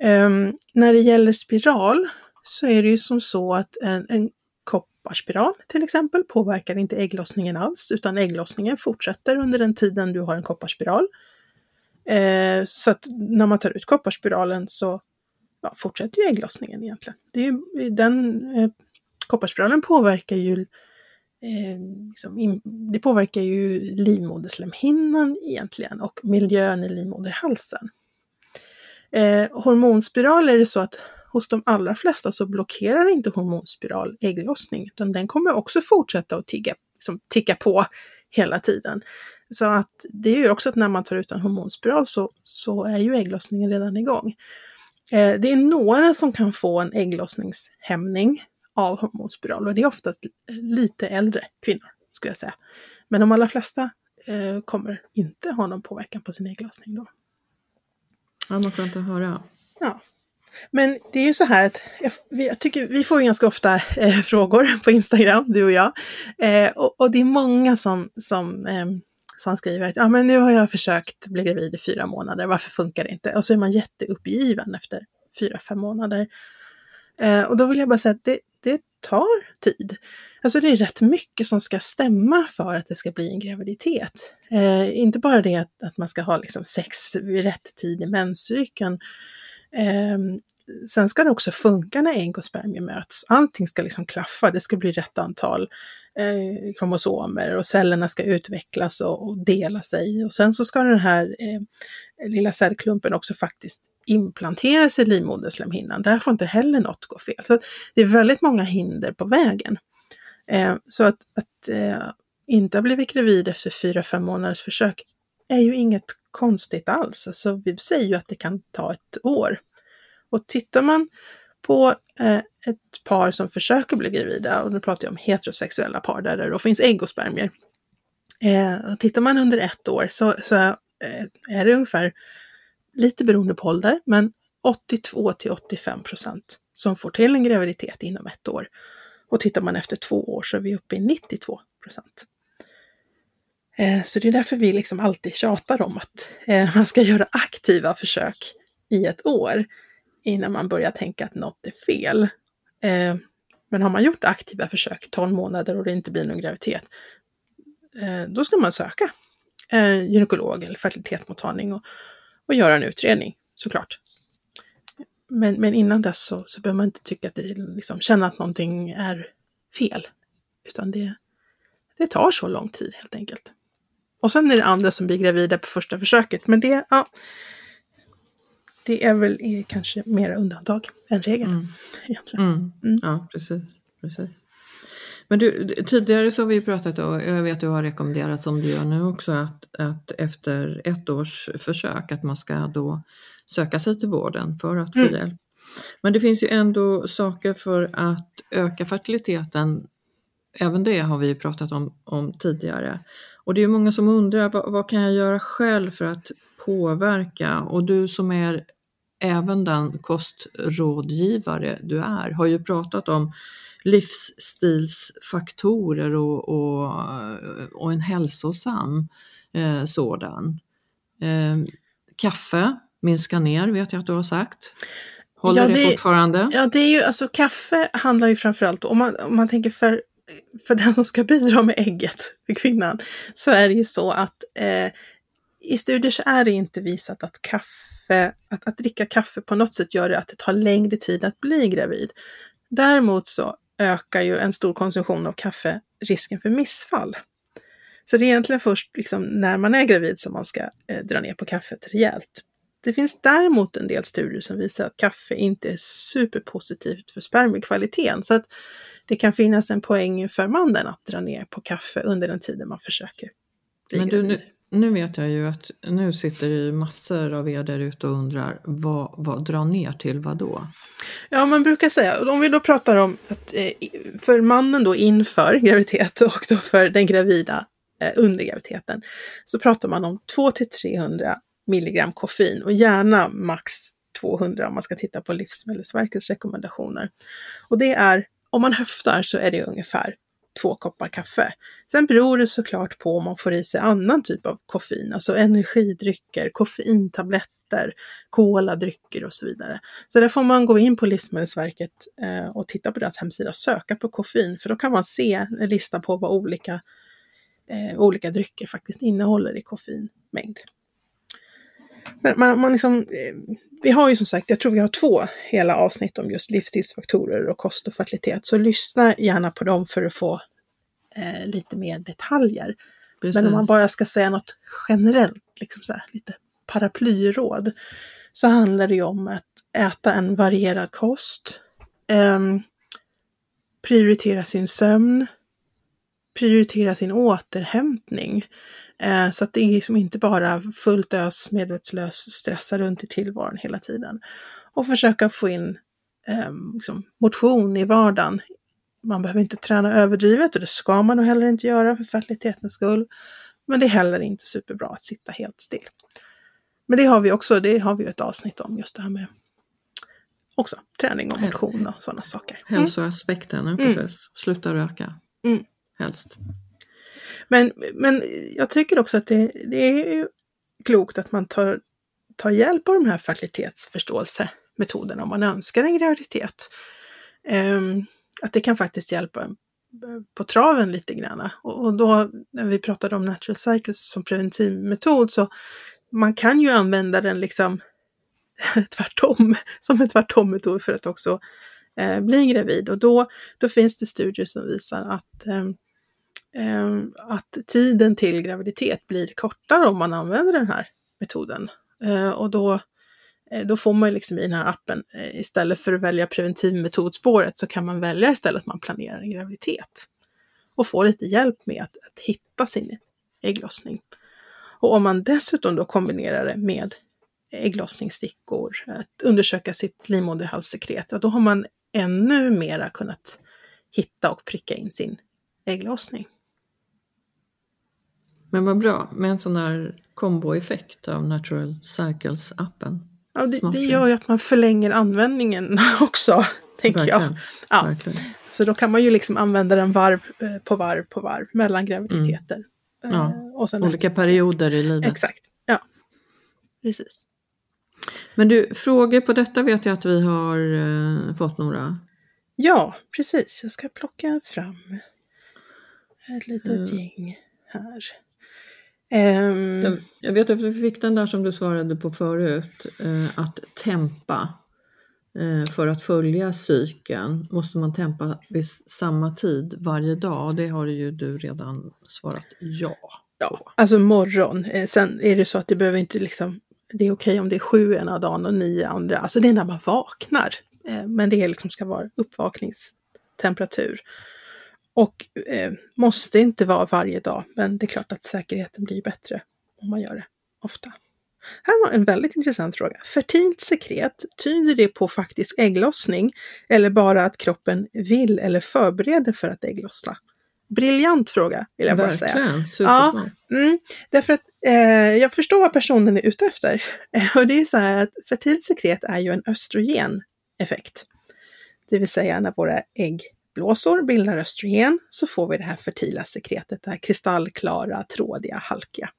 Eh, när det gäller spiral så är det ju som så att en, en kopparspiral till exempel påverkar inte ägglossningen alls utan ägglossningen fortsätter under den tiden du har en kopparspiral. Eh, så att när man tar ut kopparspiralen så ja, fortsätter ju ägglossningen egentligen. Det är ju, den, eh, kopparspiralen påverkar ju eh, liksom in, det påverkar ju livmoderslemhinnan egentligen och miljön i livmoderhalsen. Eh, hormonspiral är det så att hos de allra flesta så blockerar inte hormonspiral ägglossning, utan den kommer också fortsätta att tigga, liksom, ticka på hela tiden. Så att det är ju också att när man tar ut en hormonspiral så, så är ju ägglossningen redan igång. Eh, det är några som kan få en ägglossningshämning av hormonspiral och det är oftast lite äldre kvinnor skulle jag säga. Men de allra flesta eh, kommer inte ha någon påverkan på sin ägglossning då. Ja, vad skönt att höra. Ja. Men det är ju så här att jag, jag tycker vi får ganska ofta eh, frågor på Instagram, du och jag. Eh, och, och, det är många som, som, eh, som skriver att ja, men nu har jag försökt bli gravid i fyra månader, varför funkar det inte? Och så är man jätteuppgiven efter fyra, fem månader. Eh, och då vill jag bara säga att det, det tar tid. Alltså det är rätt mycket som ska stämma för att det ska bli en graviditet. Eh, inte bara det att, att man ska ha liksom sex vid rätt tid i menscykeln. Eh, sen ska det också funka när ägg och spermier möts. Allting ska liksom klaffa, det ska bli rätt antal eh, kromosomer och cellerna ska utvecklas och, och, dela sig. Och sen så ska den här eh, lilla cellklumpen också faktiskt implanteras i livmoderslemhinnan. Där får inte heller något gå fel. Så det är väldigt många hinder på vägen. Eh, så att, att eh, inte ha blivit gravid efter fyra, fem månaders försök är ju inget konstigt alls. Alltså, vi säger ju att det kan ta ett år. Och tittar man på eh, ett par som försöker bli gravida, och nu pratar jag om heterosexuella par där det då finns ägg eh, och spermier. Eh, tittar man under ett år så, så eh, är det ungefär, lite beroende på ålder, men 82 till 85 procent som får till en graviditet inom ett år. Och tittar man efter två år så är vi uppe i 92 procent. Eh, så det är därför vi liksom alltid tjatar om att eh, man ska göra aktiva försök i ett år innan man börjar tänka att något är fel. Eh, men har man gjort aktiva försök 12 månader och det inte blir någon graviditet, då ska man söka gynekolog eller fertilitetsmottagning och, och göra en utredning såklart. Men, men innan dess så, så behöver man inte tycka att det liksom, känna att någonting är fel. Utan det, det tar så lång tid helt enkelt. Och sen är det andra som blir gravida på första försöket. Men det, ja, det är väl är kanske mera undantag än regel. Mm. Mm. Mm. Ja, precis. precis. Men du, tidigare så har vi pratat och jag vet att du har rekommenderat som du gör nu också att, att efter ett års försök att man ska då söka sig till vården för att få mm. hjälp. Men det finns ju ändå saker för att öka fertiliteten. Även det har vi pratat om, om tidigare. Och det är många som undrar vad, vad, kan jag göra själv för att påverka? Och du som är även den kostrådgivare du är har ju pratat om livsstilsfaktorer och, och, och en hälsosam eh, sådan. Eh, kaffe minska ner vet jag att du har sagt. Håller ja, det, det fortfarande? Ja, det är ju alltså kaffe handlar ju framförallt om man, om man tänker för, för den som ska bidra med ägget, för kvinnan, så är det ju så att eh, i studier så är det inte visat att kaffe, att, att dricka kaffe på något sätt gör det att det tar längre tid att bli gravid. Däremot så ökar ju en stor konsumtion av kaffe risken för missfall. Så det är egentligen först liksom när man är gravid som man ska eh, dra ner på kaffet rejält. Det finns däremot en del studier som visar att kaffe inte är superpositivt för spermiekvaliteten. Så att det kan finnas en poäng för mannen att dra ner på kaffe under den tiden man försöker bli Men du, nu, nu, vet jag ju att nu sitter det ju massor av er där ute och undrar vad, vad dra ner till vad då? Ja, man brukar säga, om vi då pratar om att eh, för mannen då inför graviditet och då för den gravida eh, under graviditeten så pratar man om 2 till 300 milligram koffein och gärna max 200 om man ska titta på Livsmedelsverkets rekommendationer. Och det är, om man höftar så är det ungefär två koppar kaffe. Sen beror det såklart på om man får i sig annan typ av koffein, alltså energidrycker, koffeintabletter, koladrycker och så vidare. Så där får man gå in på Livsmedelsverket eh, och titta på deras hemsida och söka på koffein, för då kan man se en lista på vad olika, eh, olika drycker faktiskt innehåller i koffeinmängd. Men man, man liksom, eh, vi har ju som sagt, jag tror vi har två hela avsnitt om just livsstilsfaktorer och kost och fertilitet. Så lyssna gärna på dem för att få eh, lite mer detaljer. Precis. Men om man bara ska säga något generellt, liksom så här, lite paraplyråd, så handlar det ju om att äta en varierad kost, ehm, prioritera sin sömn, prioritera sin återhämtning. Eh, så att det är liksom inte bara fullt ös, medvetslös, stressa runt i tillvaron hela tiden. Och försöka få in eh, liksom, motion i vardagen. Man behöver inte träna överdrivet och det ska man nog heller inte göra för fertilitetens skull. Men det är heller inte superbra att sitta helt still. Men det har vi också, det har vi ett avsnitt om, just det här med också träning och motion och sådana saker. Mm. Hälsoaspekten, ja, precis. Sluta röka. Mm. Helst. Men, men jag tycker också att det, det är ju klokt att man tar, tar hjälp av de här fertilitetsförståelsemetoderna om man önskar en graviditet. Um, att det kan faktiskt hjälpa eh, på traven lite grann. Och, och då när vi pratade om natural cycles som preventivmetod så man kan ju använda den liksom tvärtom, som en tvärtom-metod för att också eh, bli gravid. Och då, då finns det studier som visar att eh, Ehm, att tiden till graviditet blir kortare om man använder den här metoden. Eh, och då, eh, då får man liksom i den här appen, eh, istället för att välja preventivmetodspåret så kan man välja istället att man planerar en graviditet. Och få lite hjälp med att, att hitta sin ägglossning. Och om man dessutom då kombinerar det med ägglossningsstickor, att undersöka sitt livmoderhalssekret, då har man ännu mera kunnat hitta och pricka in sin ägglossning. Men vad bra med en sån här komboeffekt av Natural Cycles-appen. Ja, det, det, gör ju att man förlänger användningen också, tänker Verkligen. jag. Ja. Verkligen. Så då kan man ju liksom använda den varv eh, på varv på varv mellan graviditeter. Eh, Ja, Och sen Olika perioder i livet. Exakt, ja. Precis. Men du, frågor på detta vet jag att vi har eh, fått några. Ja, precis. Jag ska plocka fram ett litet Mm. gäng här. Ehm, Jag, jag vet att vi fick den där som du svarade på förut, eh, att tempa. Eh, för att följa cykeln måste man tempa vid samma tid varje dag. Det har ju du redan svarat ja. Ja, alltså morgon. Eh, Sen är det så att det behöver inte liksom, det är okej om det är sju ena dagen och nio andra. Alltså det är när man vaknar. Eh, Men det är liksom ska vara uppvakningstemperatur. Och eh, måste inte vara varje dag, men det är klart att säkerheten blir bättre om man gör det ofta. Här var en väldigt intressant fråga. Fertilt sekret, tyder det på faktisk ägglossning eller bara att kroppen vill eller förbereder för att ägglossna? Briljant fråga, vill jag bara säga. Verkligen, supersmart. Mm, därför att eh, jag förstår vad personen är ute efter. Och det är ju så här att fertilt sekret är ju en östrogeneffekt. Det vill säga när våra äggblåsor bildar östrogen så får vi det här fertila sekretet, det här kristallklara, trådiga, halkiga.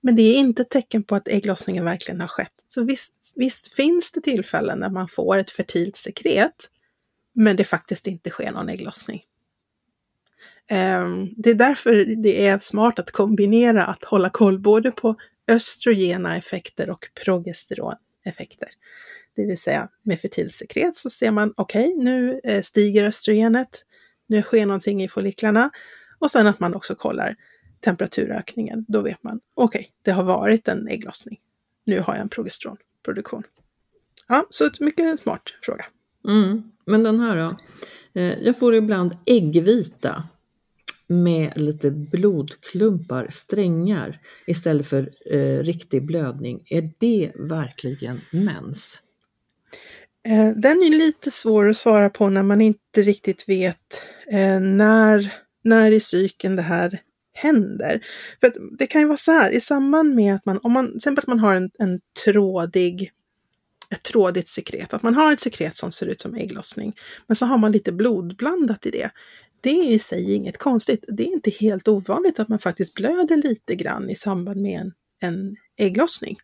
Men det är inte ett tecken på att ägglossningen verkligen har skett. Så visst, visst finns det tillfällen när man får ett fertilt sekret, men det faktiskt inte sker någon ägglossning. Ehm, det är därför det är smart att kombinera att hålla koll både på östrogena effekter och progesteroneffekter. Det vill säga med fertilsekret så ser man okej, nu eh, stiger östrogenet, nu sker någonting i folliklarna och sen att man också kollar temperaturökningen. Då vet man okej, det har varit en ägglossning. Nu har jag en progesteronproduktion. Ja, så ett mycket smart fråga. Mm. Men den här då? Eh, jag får ibland äggvita med lite blodklumpar, strängar, istället för eh, riktig blödning. Är det verkligen mens? Eh, den är lite svår att svara på när man inte riktigt vet eh, när, när i cykeln det här händer. För att det kan ju vara så här, i samband med att man, om man, till exempel att man har en, en trådig, ett trådigt sekret, att man har ett sekret som ser ut som ägglossning, men så har man lite blod blandat i det. Det är i sig inget konstigt. Det är inte helt ovanligt att man faktiskt blöder lite grann i samband med en, en ägglossning.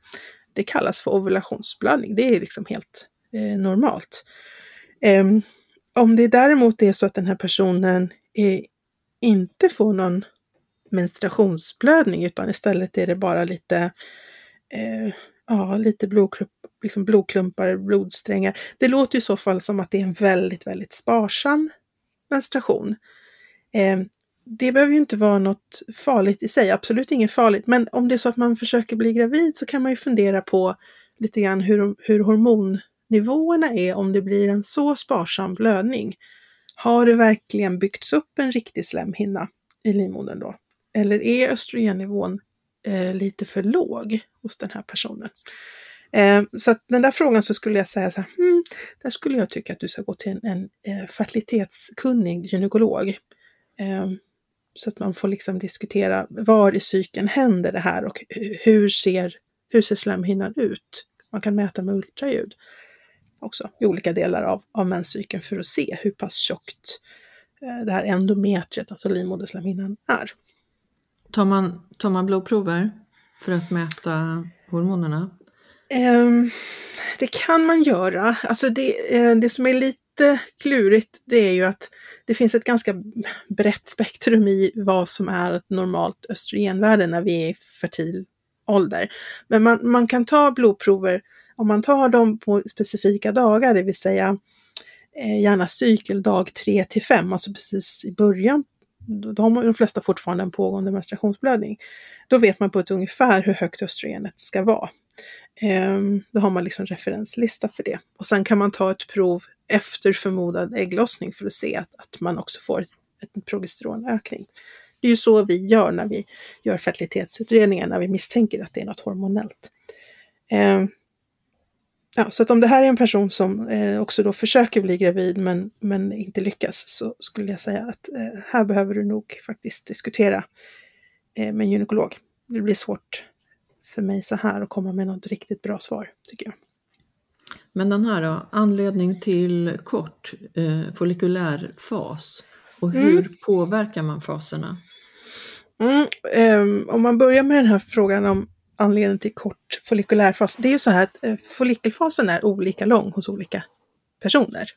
Det kallas för ovulationsblödning. Det är liksom helt eh, normalt. Eh, om det däremot är så att den här personen eh, inte får någon menstruationsblödning utan istället är det bara lite eh, ja, lite blodklump, liksom blodklumpar, blodsträngar. Det låter i så fall som att det är en väldigt, väldigt sparsam menstruation. Eh, det behöver ju inte vara något farligt i sig, absolut inget farligt, men om det är så att man försöker bli gravid så kan man ju fundera på lite grann hur, hur Nivåerna är om det blir en så sparsam blödning. Har det verkligen byggts upp en riktig slemhinna i livmodern då? Eller är östrogennivån eh, lite för låg hos den här personen? Eh, så att den där frågan så skulle jag säga så här, hmm, där skulle jag tycka att du ska gå till en, en eh, fertilitetskunnig gynekolog. Eh, så att man får liksom diskutera var i cykeln händer det här och hur ser, hur ser slemhinnan ut? Man kan mäta med ultraljud också i olika delar av, av menscykeln för att se hur pass tjockt eh, det här endometriet, alltså livmoderslemhinnan, är. Tar man, tar man blodprover för att mäta hormonerna? Um, det kan man göra. Alltså det, uh, det som är lite klurigt det är ju att det finns ett ganska brett spektrum i vad som är ett normalt östrogenvärde när vi är i fertil ålder. Men man, man kan ta blodprover om man tar dem på specifika dagar, det vill säga eh, gärna cykeldag 3 till 5, alltså precis i början, då har de flesta fortfarande en pågående menstruationsblödning. Då vet man på ett ungefär hur högt östrogenet ska vara. Ehm, då har man liksom referenslista för det. Och sen kan man ta ett prov efter förmodad ägglossning för att se att, att man också får en progesteronökning. Det är ju så vi gör när vi gör fertilitetsutredningar, när vi misstänker att det är något hormonellt. Ehm, Ja, så att om det här är en person som eh, också då försöker bli gravid men, men inte lyckas så skulle jag säga att eh, här behöver du nog faktiskt diskutera eh, med en gynekolog. Det blir svårt för mig så här att komma med något riktigt bra svar, tycker jag. Men den här då, anledning till kort eh, follikulär fas och hur mm. påverkar man faserna? Mm, um, om man börjar med den här frågan om anledningen till kort follikulärfas. Det är ju så här att eh, follikelfasen är olika lång hos olika personer.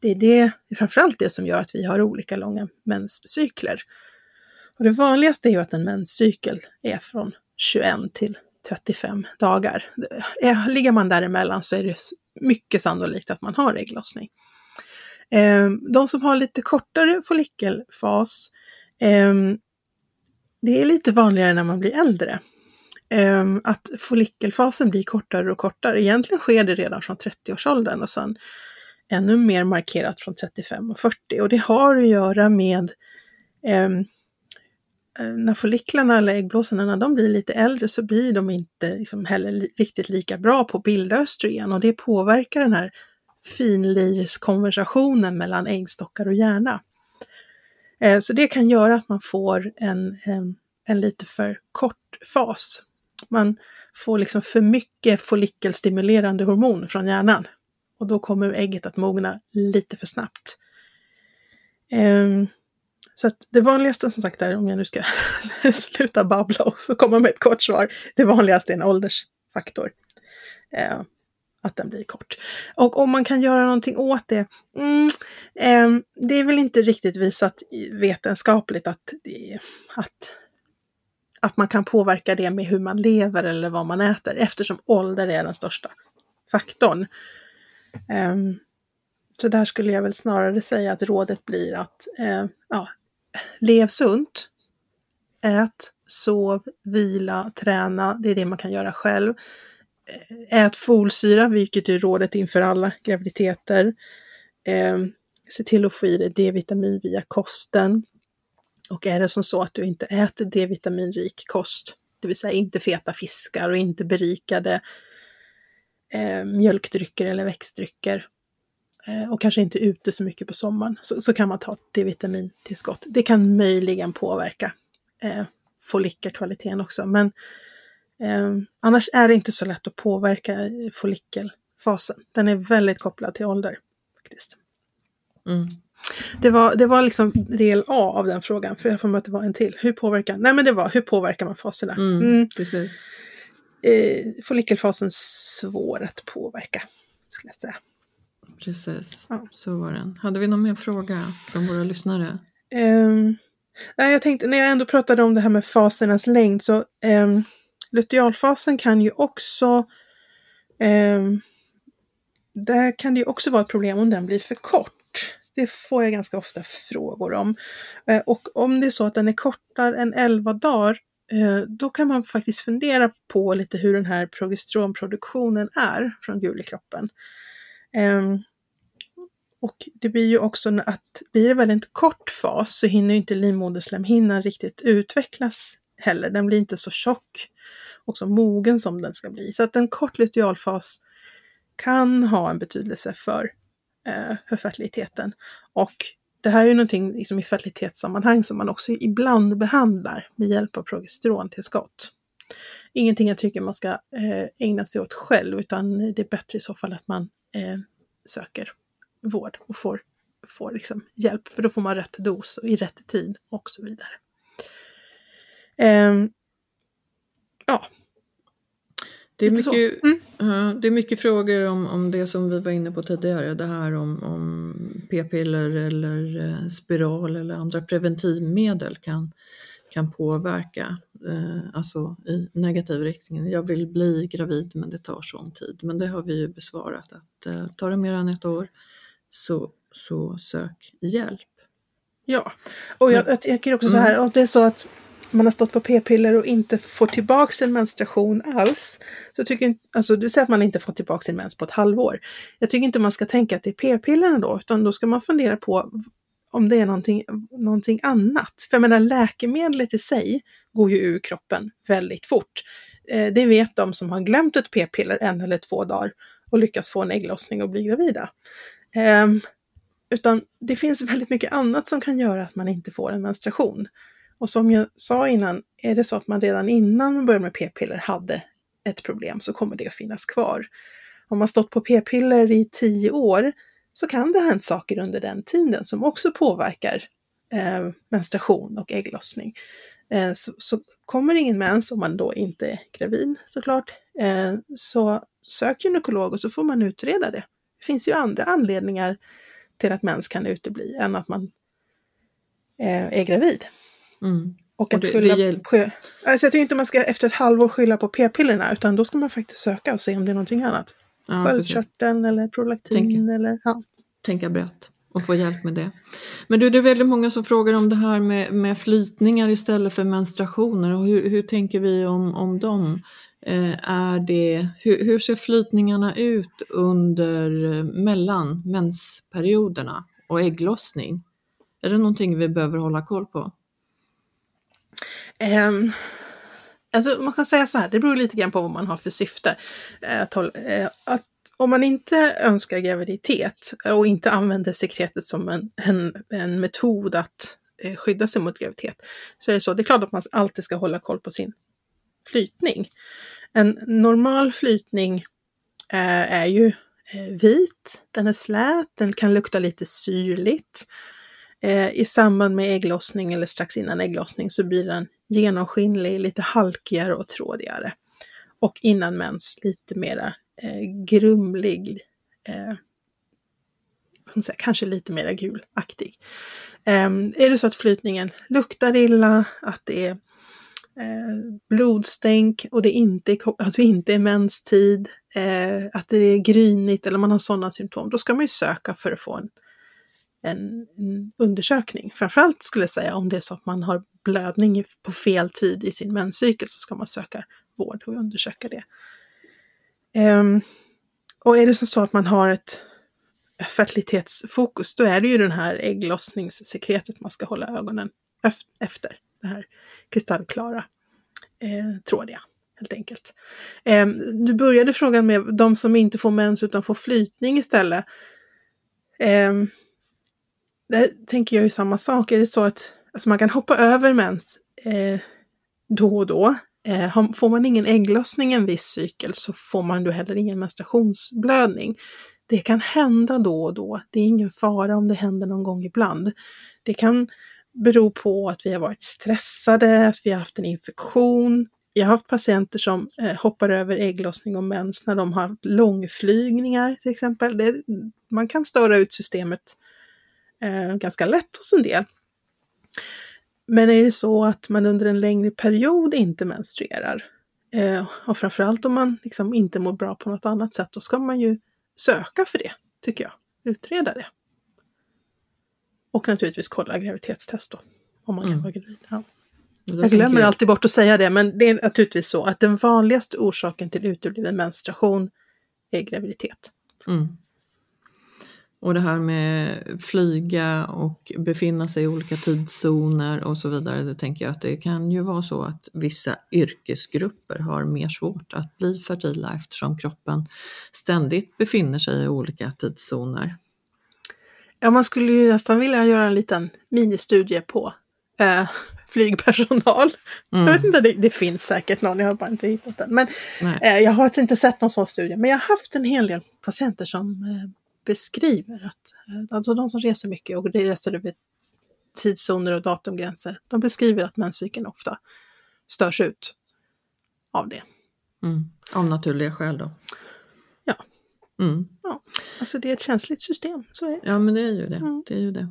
Det är, det, framförallt det som gör att vi har olika långa menscykler. Och det vanligaste är ju att en menscykel är från 21 till 35 dagar. Eh, ligger man däremellan så är det mycket sannolikt att man har ägglossning. Ehm, de som har lite kortare follikelfas, ehm, det är lite vanligare när man blir äldre. Ehm, att follikelfasen blir kortare och kortare. Egentligen sker det redan från 30-årsåldern och sen ännu mer markerat från 35 och 40. Och det har att göra med ehm, Eh, när folliklarna eller äggblåsorna, när de blir lite äldre så blir de inte liksom heller riktigt lika bra på att bilda östrogen och det påverkar den här finlirskonversationen mellan äggstockar och hjärna. Eh, så det kan göra att man får en, en, en lite för kort fas. Man får liksom för mycket follikelstimulerande hormon från hjärnan och då kommer ägget att mogna lite för snabbt. Um, så att det vanligaste som sagt är, om jag nu ska sluta babbla och så komma med ett kort svar, det vanligaste är en åldersfaktor. Uh, att den blir kort. Och om man kan göra någonting åt det, mm, eh, det är väl inte riktigt visat vetenskapligt att, att, att man kan påverka det med hur man lever eller vad man äter, eftersom ålder är den största faktorn. Um, så där skulle jag väl snarare säga att rådet blir att eh, ja, lev sunt. Ät, sov, vila, träna. Det är det man kan göra själv. Eh, ät folsyra, vilket är rådet inför alla graviditeter. Eh, se till att få i dig D-vitamin via kosten. Och är det som så att du inte äter D-vitaminrik kost, det vill säga inte feta fiskar och inte berikade eh, mjölkdrycker eller växtdrycker, Eh, och kanske inte ute så mycket på sommaren, så, så kan man ta D-vitamintillskott. Det kan möjligen påverka eh, follikelkvaliteten också, men eh, annars är det inte så lätt att påverka follikelfasen. Den är väldigt kopplad till ålder. faktiskt. Mm. Det, var, det var liksom del A av den frågan, för jag får mig att det var en till. Hur påverkar, nej men det var hur påverkar man faserna? Mm, mm. Precis. Eh, follikelfasen svår att påverka, skulle jag säga. Precis, ja. så var den. Hade vi någon mer fråga från våra lyssnare? Um, nej, jag tänkte, när jag ändå pratade om det här med fasernas längd så um, lutealfasen kan ju också Eh, där kan det ju också vara ett problem om den blir för kort. Det får jag ganska ofta frågor om. Eh, och om det är så att den är kortare än 11 dagar, eh, då kan man faktiskt fundera på lite hur den här progesteronproduktionen är från gul i kroppen. Ehm, och det blir ju också att blir det väldigt kort fas så hinner inte livmoderslemhinnan riktigt utvecklas heller. Den blir inte så tjock och så mogen som den ska bli. Så att en kort lutealfas kan ha en betydelse för, eh, för fertiliteten. Och det här är ju någonting liksom, i fertilitetssammanhang som man också ibland behandlar med hjälp av progesterontillskott. Ingenting jag tycker man ska eh, ägna sig åt själv, utan det är bättre i så fall att man eh, söker vård och får, får liksom hjälp, för då får man rätt dos och i rätt tid och så vidare. Eh, ja. Det är, mycket, mm. det är mycket frågor om, om det som vi var inne på tidigare, det här om, om p-piller eller uh, spiral eller andra preventivmedel kan, kan påverka, uh, alltså i negativ riktning. Jag vill bli gravid men det tar sån tid. Men det har vi ju besvarat att uh, tar det mer än ett år så, så sök hjälp. Ja, och jag, jag tycker också så här, mm. om det är så att man har stått på p-piller och inte får tillbaka sin menstruation alls. Så tycker alltså du säger att man inte får tillbaka sin mens på ett halvår. Jag tycker inte man ska tänka att det är p-pillerna då, utan då ska man fundera på om det är någonting, någonting annat. För jag menar läkemedlet i sig går ju ur kroppen väldigt fort. Eh, det vet de som har glömt ett p-piller en eller två dagar och lyckas få en ägglossning och bli gravida. Eh, utan det finns väldigt mycket annat som kan göra att man inte får en menstruation. Och som jag sa innan, är det så att man redan innan man började med p-piller hade ett problem så kommer det att finnas kvar. Om man stått på p-piller i tio år så kan det ha hänt saker under den tiden som också påverkar eh, menstruation och ägglossning. Eh, så, så, kommer ingen mens om man då inte är gravid såklart, eh, så sök gynekolog och så får man utreda det. Det finns ju andra anledningar till att mens kan utebli än att man eh, är gravid. Mm. Och att och det, skylla det på... Alltså jag tycker inte man ska efter ett halvår skylla på p-pillerna utan då ska man faktiskt söka och se om det är någonting annat. Ja, Sköldkörteln eller prolaktin Tänk, eller ja. Tänka brett och få hjälp med det. Men du, det är väldigt många som frågar om det här med, med flytningar istället för menstruationer och hur, hur tänker vi om, om dem? Eh, är det, hur, hur, ser flytningarna ut under eh, mellan mensperioderna och ägglossning? Är det någonting vi behöver hålla koll på? Um, alltså man kan säga så här, det beror lite grann på vad man har för syfte. Eh, att, eh, att om man inte önskar graviditet och inte använder sekretet som en, en, en metod att eh, skydda sig mot graviditet, så är det så. Det är klart att man alltid ska hålla koll på sin flytning. En normal flytning eh, är ju eh, vit, den är slät, den kan lukta lite syrligt. Eh, I samband med ägglossning eller strax innan ägglossning så blir den genomskinlig, lite halkigare och trådigare. Och innan mens lite mera eh, grumlig, eh, säga, kanske lite mera gulaktig. Eh, är det så att flytningen luktar illa, att det är eh, blodstänk och det inte är, alltså inte är menstid, eh, att det är grynigt eller man har sådana symptom, då ska man ju söka för att få en en, en undersökning. Framförallt skulle jag säga om det är så att man har blödning på fel tid i sin menscykel så ska man söka vård och undersöka det. Um, och är det så att man har ett fertilitetsfokus, då är det ju den här ägglossningssekretet man ska hålla ögonen efter. Det här kristallklara, eh, trådiga, helt enkelt. Eh, du började frågan med de som inte får mens utan får flytning istället. Eh, där tänker jag ju samma sak. Är det så att alltså man kan hoppa över mens eh, då och då. Eh, får man ingen ägglossning en viss cykel så får man då heller ingen menstruationsblödning. Det kan hända då och då. Det är ingen fara om det händer någon gång ibland. Det kan bero på att vi har varit stressade, att vi har haft en infektion. Jag har haft patienter som eh, hoppar över ägglossning och mens när de har haft långflygningar till exempel. Det, man kan störa ut systemet eh, ganska lätt hos en del. Men är det så att man under en längre period inte menstruerar, Eh, och framförallt om man liksom inte mår bra på något annat sätt, då ska man ju söka för det, tycker jag. Utreda det. Och naturligtvis kolla graviditetstest då, om man kan Mm. vara gravid. Ja. Jag glömmer tänker alltid bort att säga det, men det är naturligtvis så att den vanligaste orsaken till utebliven menstruation är graviditet. Mm. Och det här med flyga och befinna sig i olika tidszoner och så vidare, det tänker jag att det kan ju vara så att vissa yrkesgrupper har mer svårt att bli fertila eftersom kroppen ständigt befinner sig i olika tidszoner. Ja, man skulle ju nästan vilja göra en liten ministudie på eh, flygpersonal. Jag vet inte, det, det finns säkert någon, jag har bara inte hittat den. Men eh, jag har inte sett någon sån studie, men jag har haft en hel del patienter som eh, beskriver att, eh, alltså de som reser mycket och reser över tidszoner och datumgränser, de beskriver att menscykeln ofta störs ut av det. Mm. Av naturliga skäl då. Ja. Mm. Alltså det är ett känsligt system, så är det. Ja men det är ju det. Mm. det, är ju det.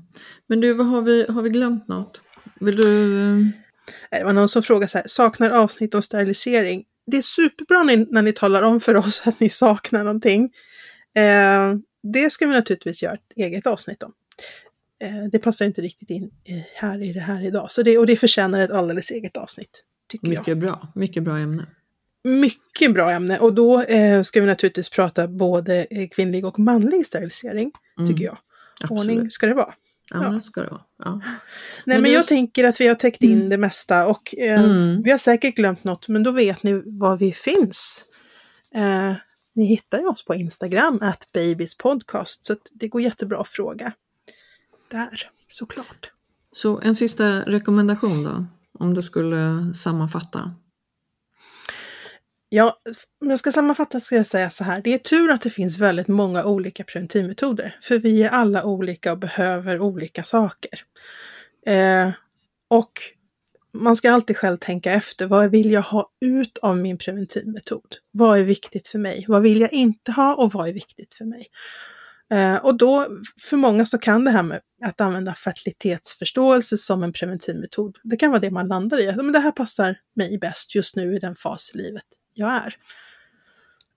Men du, vad har, vi, har vi glömt något? Vill du... eh, Nej, Det var någon som frågade så här, saknar avsnitt om sterilisering. Det är superbra när, när ni talar om för oss att ni saknar någonting. Eh, det ska vi naturligtvis göra ett eget avsnitt om. Eh, det passar inte riktigt in eh, här i det här idag. Så det, och det förtjänar ett alldeles eget avsnitt, tycker jag. Mycket bra, mycket bra ämne. Mycket bra ämne. Och då eh, ska vi naturligtvis prata både eh, kvinnlig och manlig sterilisering, Mm, tycker jag. Ordning Absolut. ska det vara. Ja, Ja. ska det vara. Ja. Nej, Men men, jag tänker att vi har täckt in Mm. det mesta och eh, Mm. vi har säkert glömt något, men då vet ni var vi finns. Eh, ni hittar ju oss på Instagram, at babyspodcast, så att det går jättebra att fråga. Där, såklart. Så en sista rekommendation då, om du skulle sammanfatta. Ja, om jag ska sammanfatta ska jag säga så här. Det är tur att det finns väldigt många olika preventivmetoder. För vi är alla olika och behöver olika saker. Eh, och man ska alltid själv tänka efter. Vad vill jag ha ut av min preventivmetod? Vad är viktigt för mig? Vad vill jag inte ha och vad är viktigt för mig? Eh, och då, för många så kan det här med att använda fertilitetsförståelse som en preventivmetod, det kan vara det man landar i. Att, Men det här passar mig bäst just nu i den fas i livet jag är.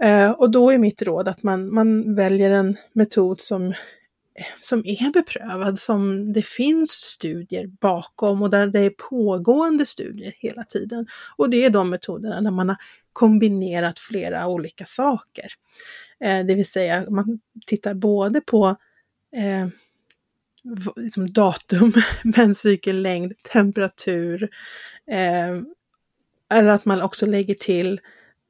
Eh, och då är mitt råd att man, man väljer en metod som, som är beprövad, som det finns studier bakom och där det är pågående studier hela tiden. Och det är de metoderna där man har kombinerat flera olika saker. Eh, det vill säga man tittar både på eh, liksom datum, menscykellängd, temperatur, eh, eller att man också lägger till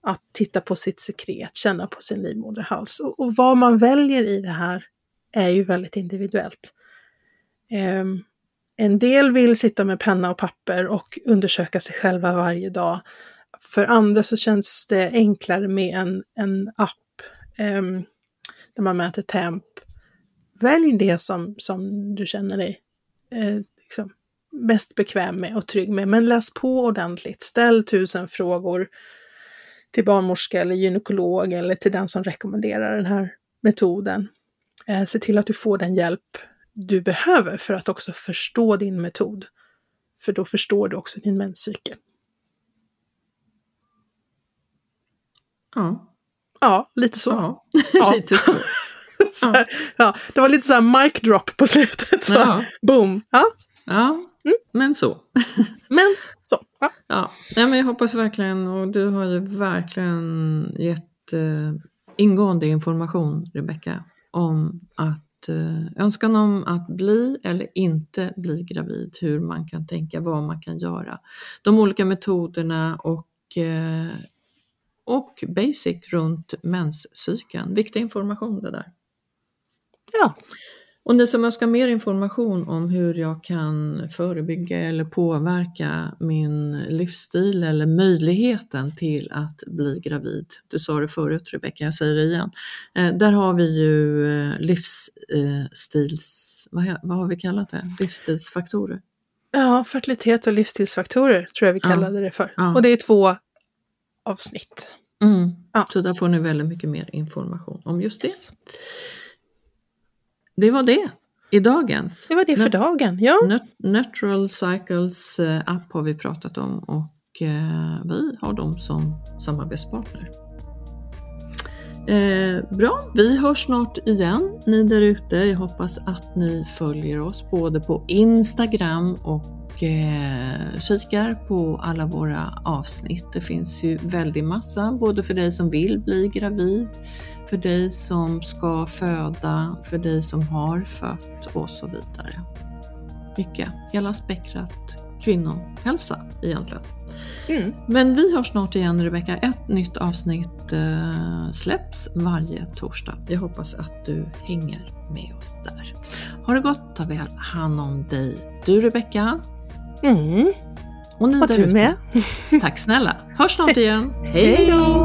att titta på sitt sekret, känna på sin livmoderhals. Och, och vad man väljer i det här är ju väldigt individuellt. Ehm, en del vill sitta med penna och papper och undersöka sig själva varje dag. För andra så känns det enklare med en, en app ehm, där man mäter temp. Välj det som, som du känner dig eh, liksom, mest bekväm med och trygg med. Men läs på ordentligt. Ställ tusen frågor till barnmorska eller gynekolog eller till den som rekommenderar den här metoden. Eh, se till att du får den hjälp du behöver för att också förstå din metod. För då förstår du också din menscykel. Ja, Ja, lite så. ja. Ja. lite så. så här, ja, det var lite så här mic drop på slutet. Så. Ja. Boom! Ja, Ja, men så. men så. Ja. Ja, nej, men jag hoppas verkligen, och du har ju verkligen gett eh, ingående information, Rebecka, om att eh, önskan om att bli eller inte bli gravid, hur man kan tänka, vad man kan göra, de olika metoderna och, eh, och basic runt menscykeln. Viktig information det där. ja. Och ni som önskar mer information om hur jag kan förebygga eller påverka min livsstil eller möjligheten till att bli gravid. Du sa det förut Rebecka, jag säger det igen. Eh, där har vi ju eh, livsstils... Vad, har vi kallat det? Livsstilsfaktorer. Ja, fertilitet och livsstilsfaktorer tror jag vi Ja. kallade det för. Ja. Och det är två avsnitt. Mm. Ja. Så där får ni väldigt mycket mer information om just det. Yes. Det var det i dagens. Det var det för Nat- dagen. Ja. Nat- Natural Cycles eh, app har vi pratat om och eh, vi har dem som samarbetspartner. Eh, bra, vi hörs snart igen ni där ute. Jag hoppas att ni följer oss både på Instagram och eh, kikar på alla våra avsnitt. Det finns ju väldigt massa, både för dig som vill bli gravid, för dig som ska föda, för dig som har fött och så vidare. Mycket, hela spektrat kvinnohälsa egentligen. Mm. Men vi hörs snart igen Rebecka. Ett nytt avsnitt eh, släpps varje torsdag. Jag hoppas att du hänger med oss där. Ha det gott, ta väl hand om dig. Du Rebecka. Mm. Och ni Och där du ute. med. Tack snälla. Hörs snart igen. Hej då!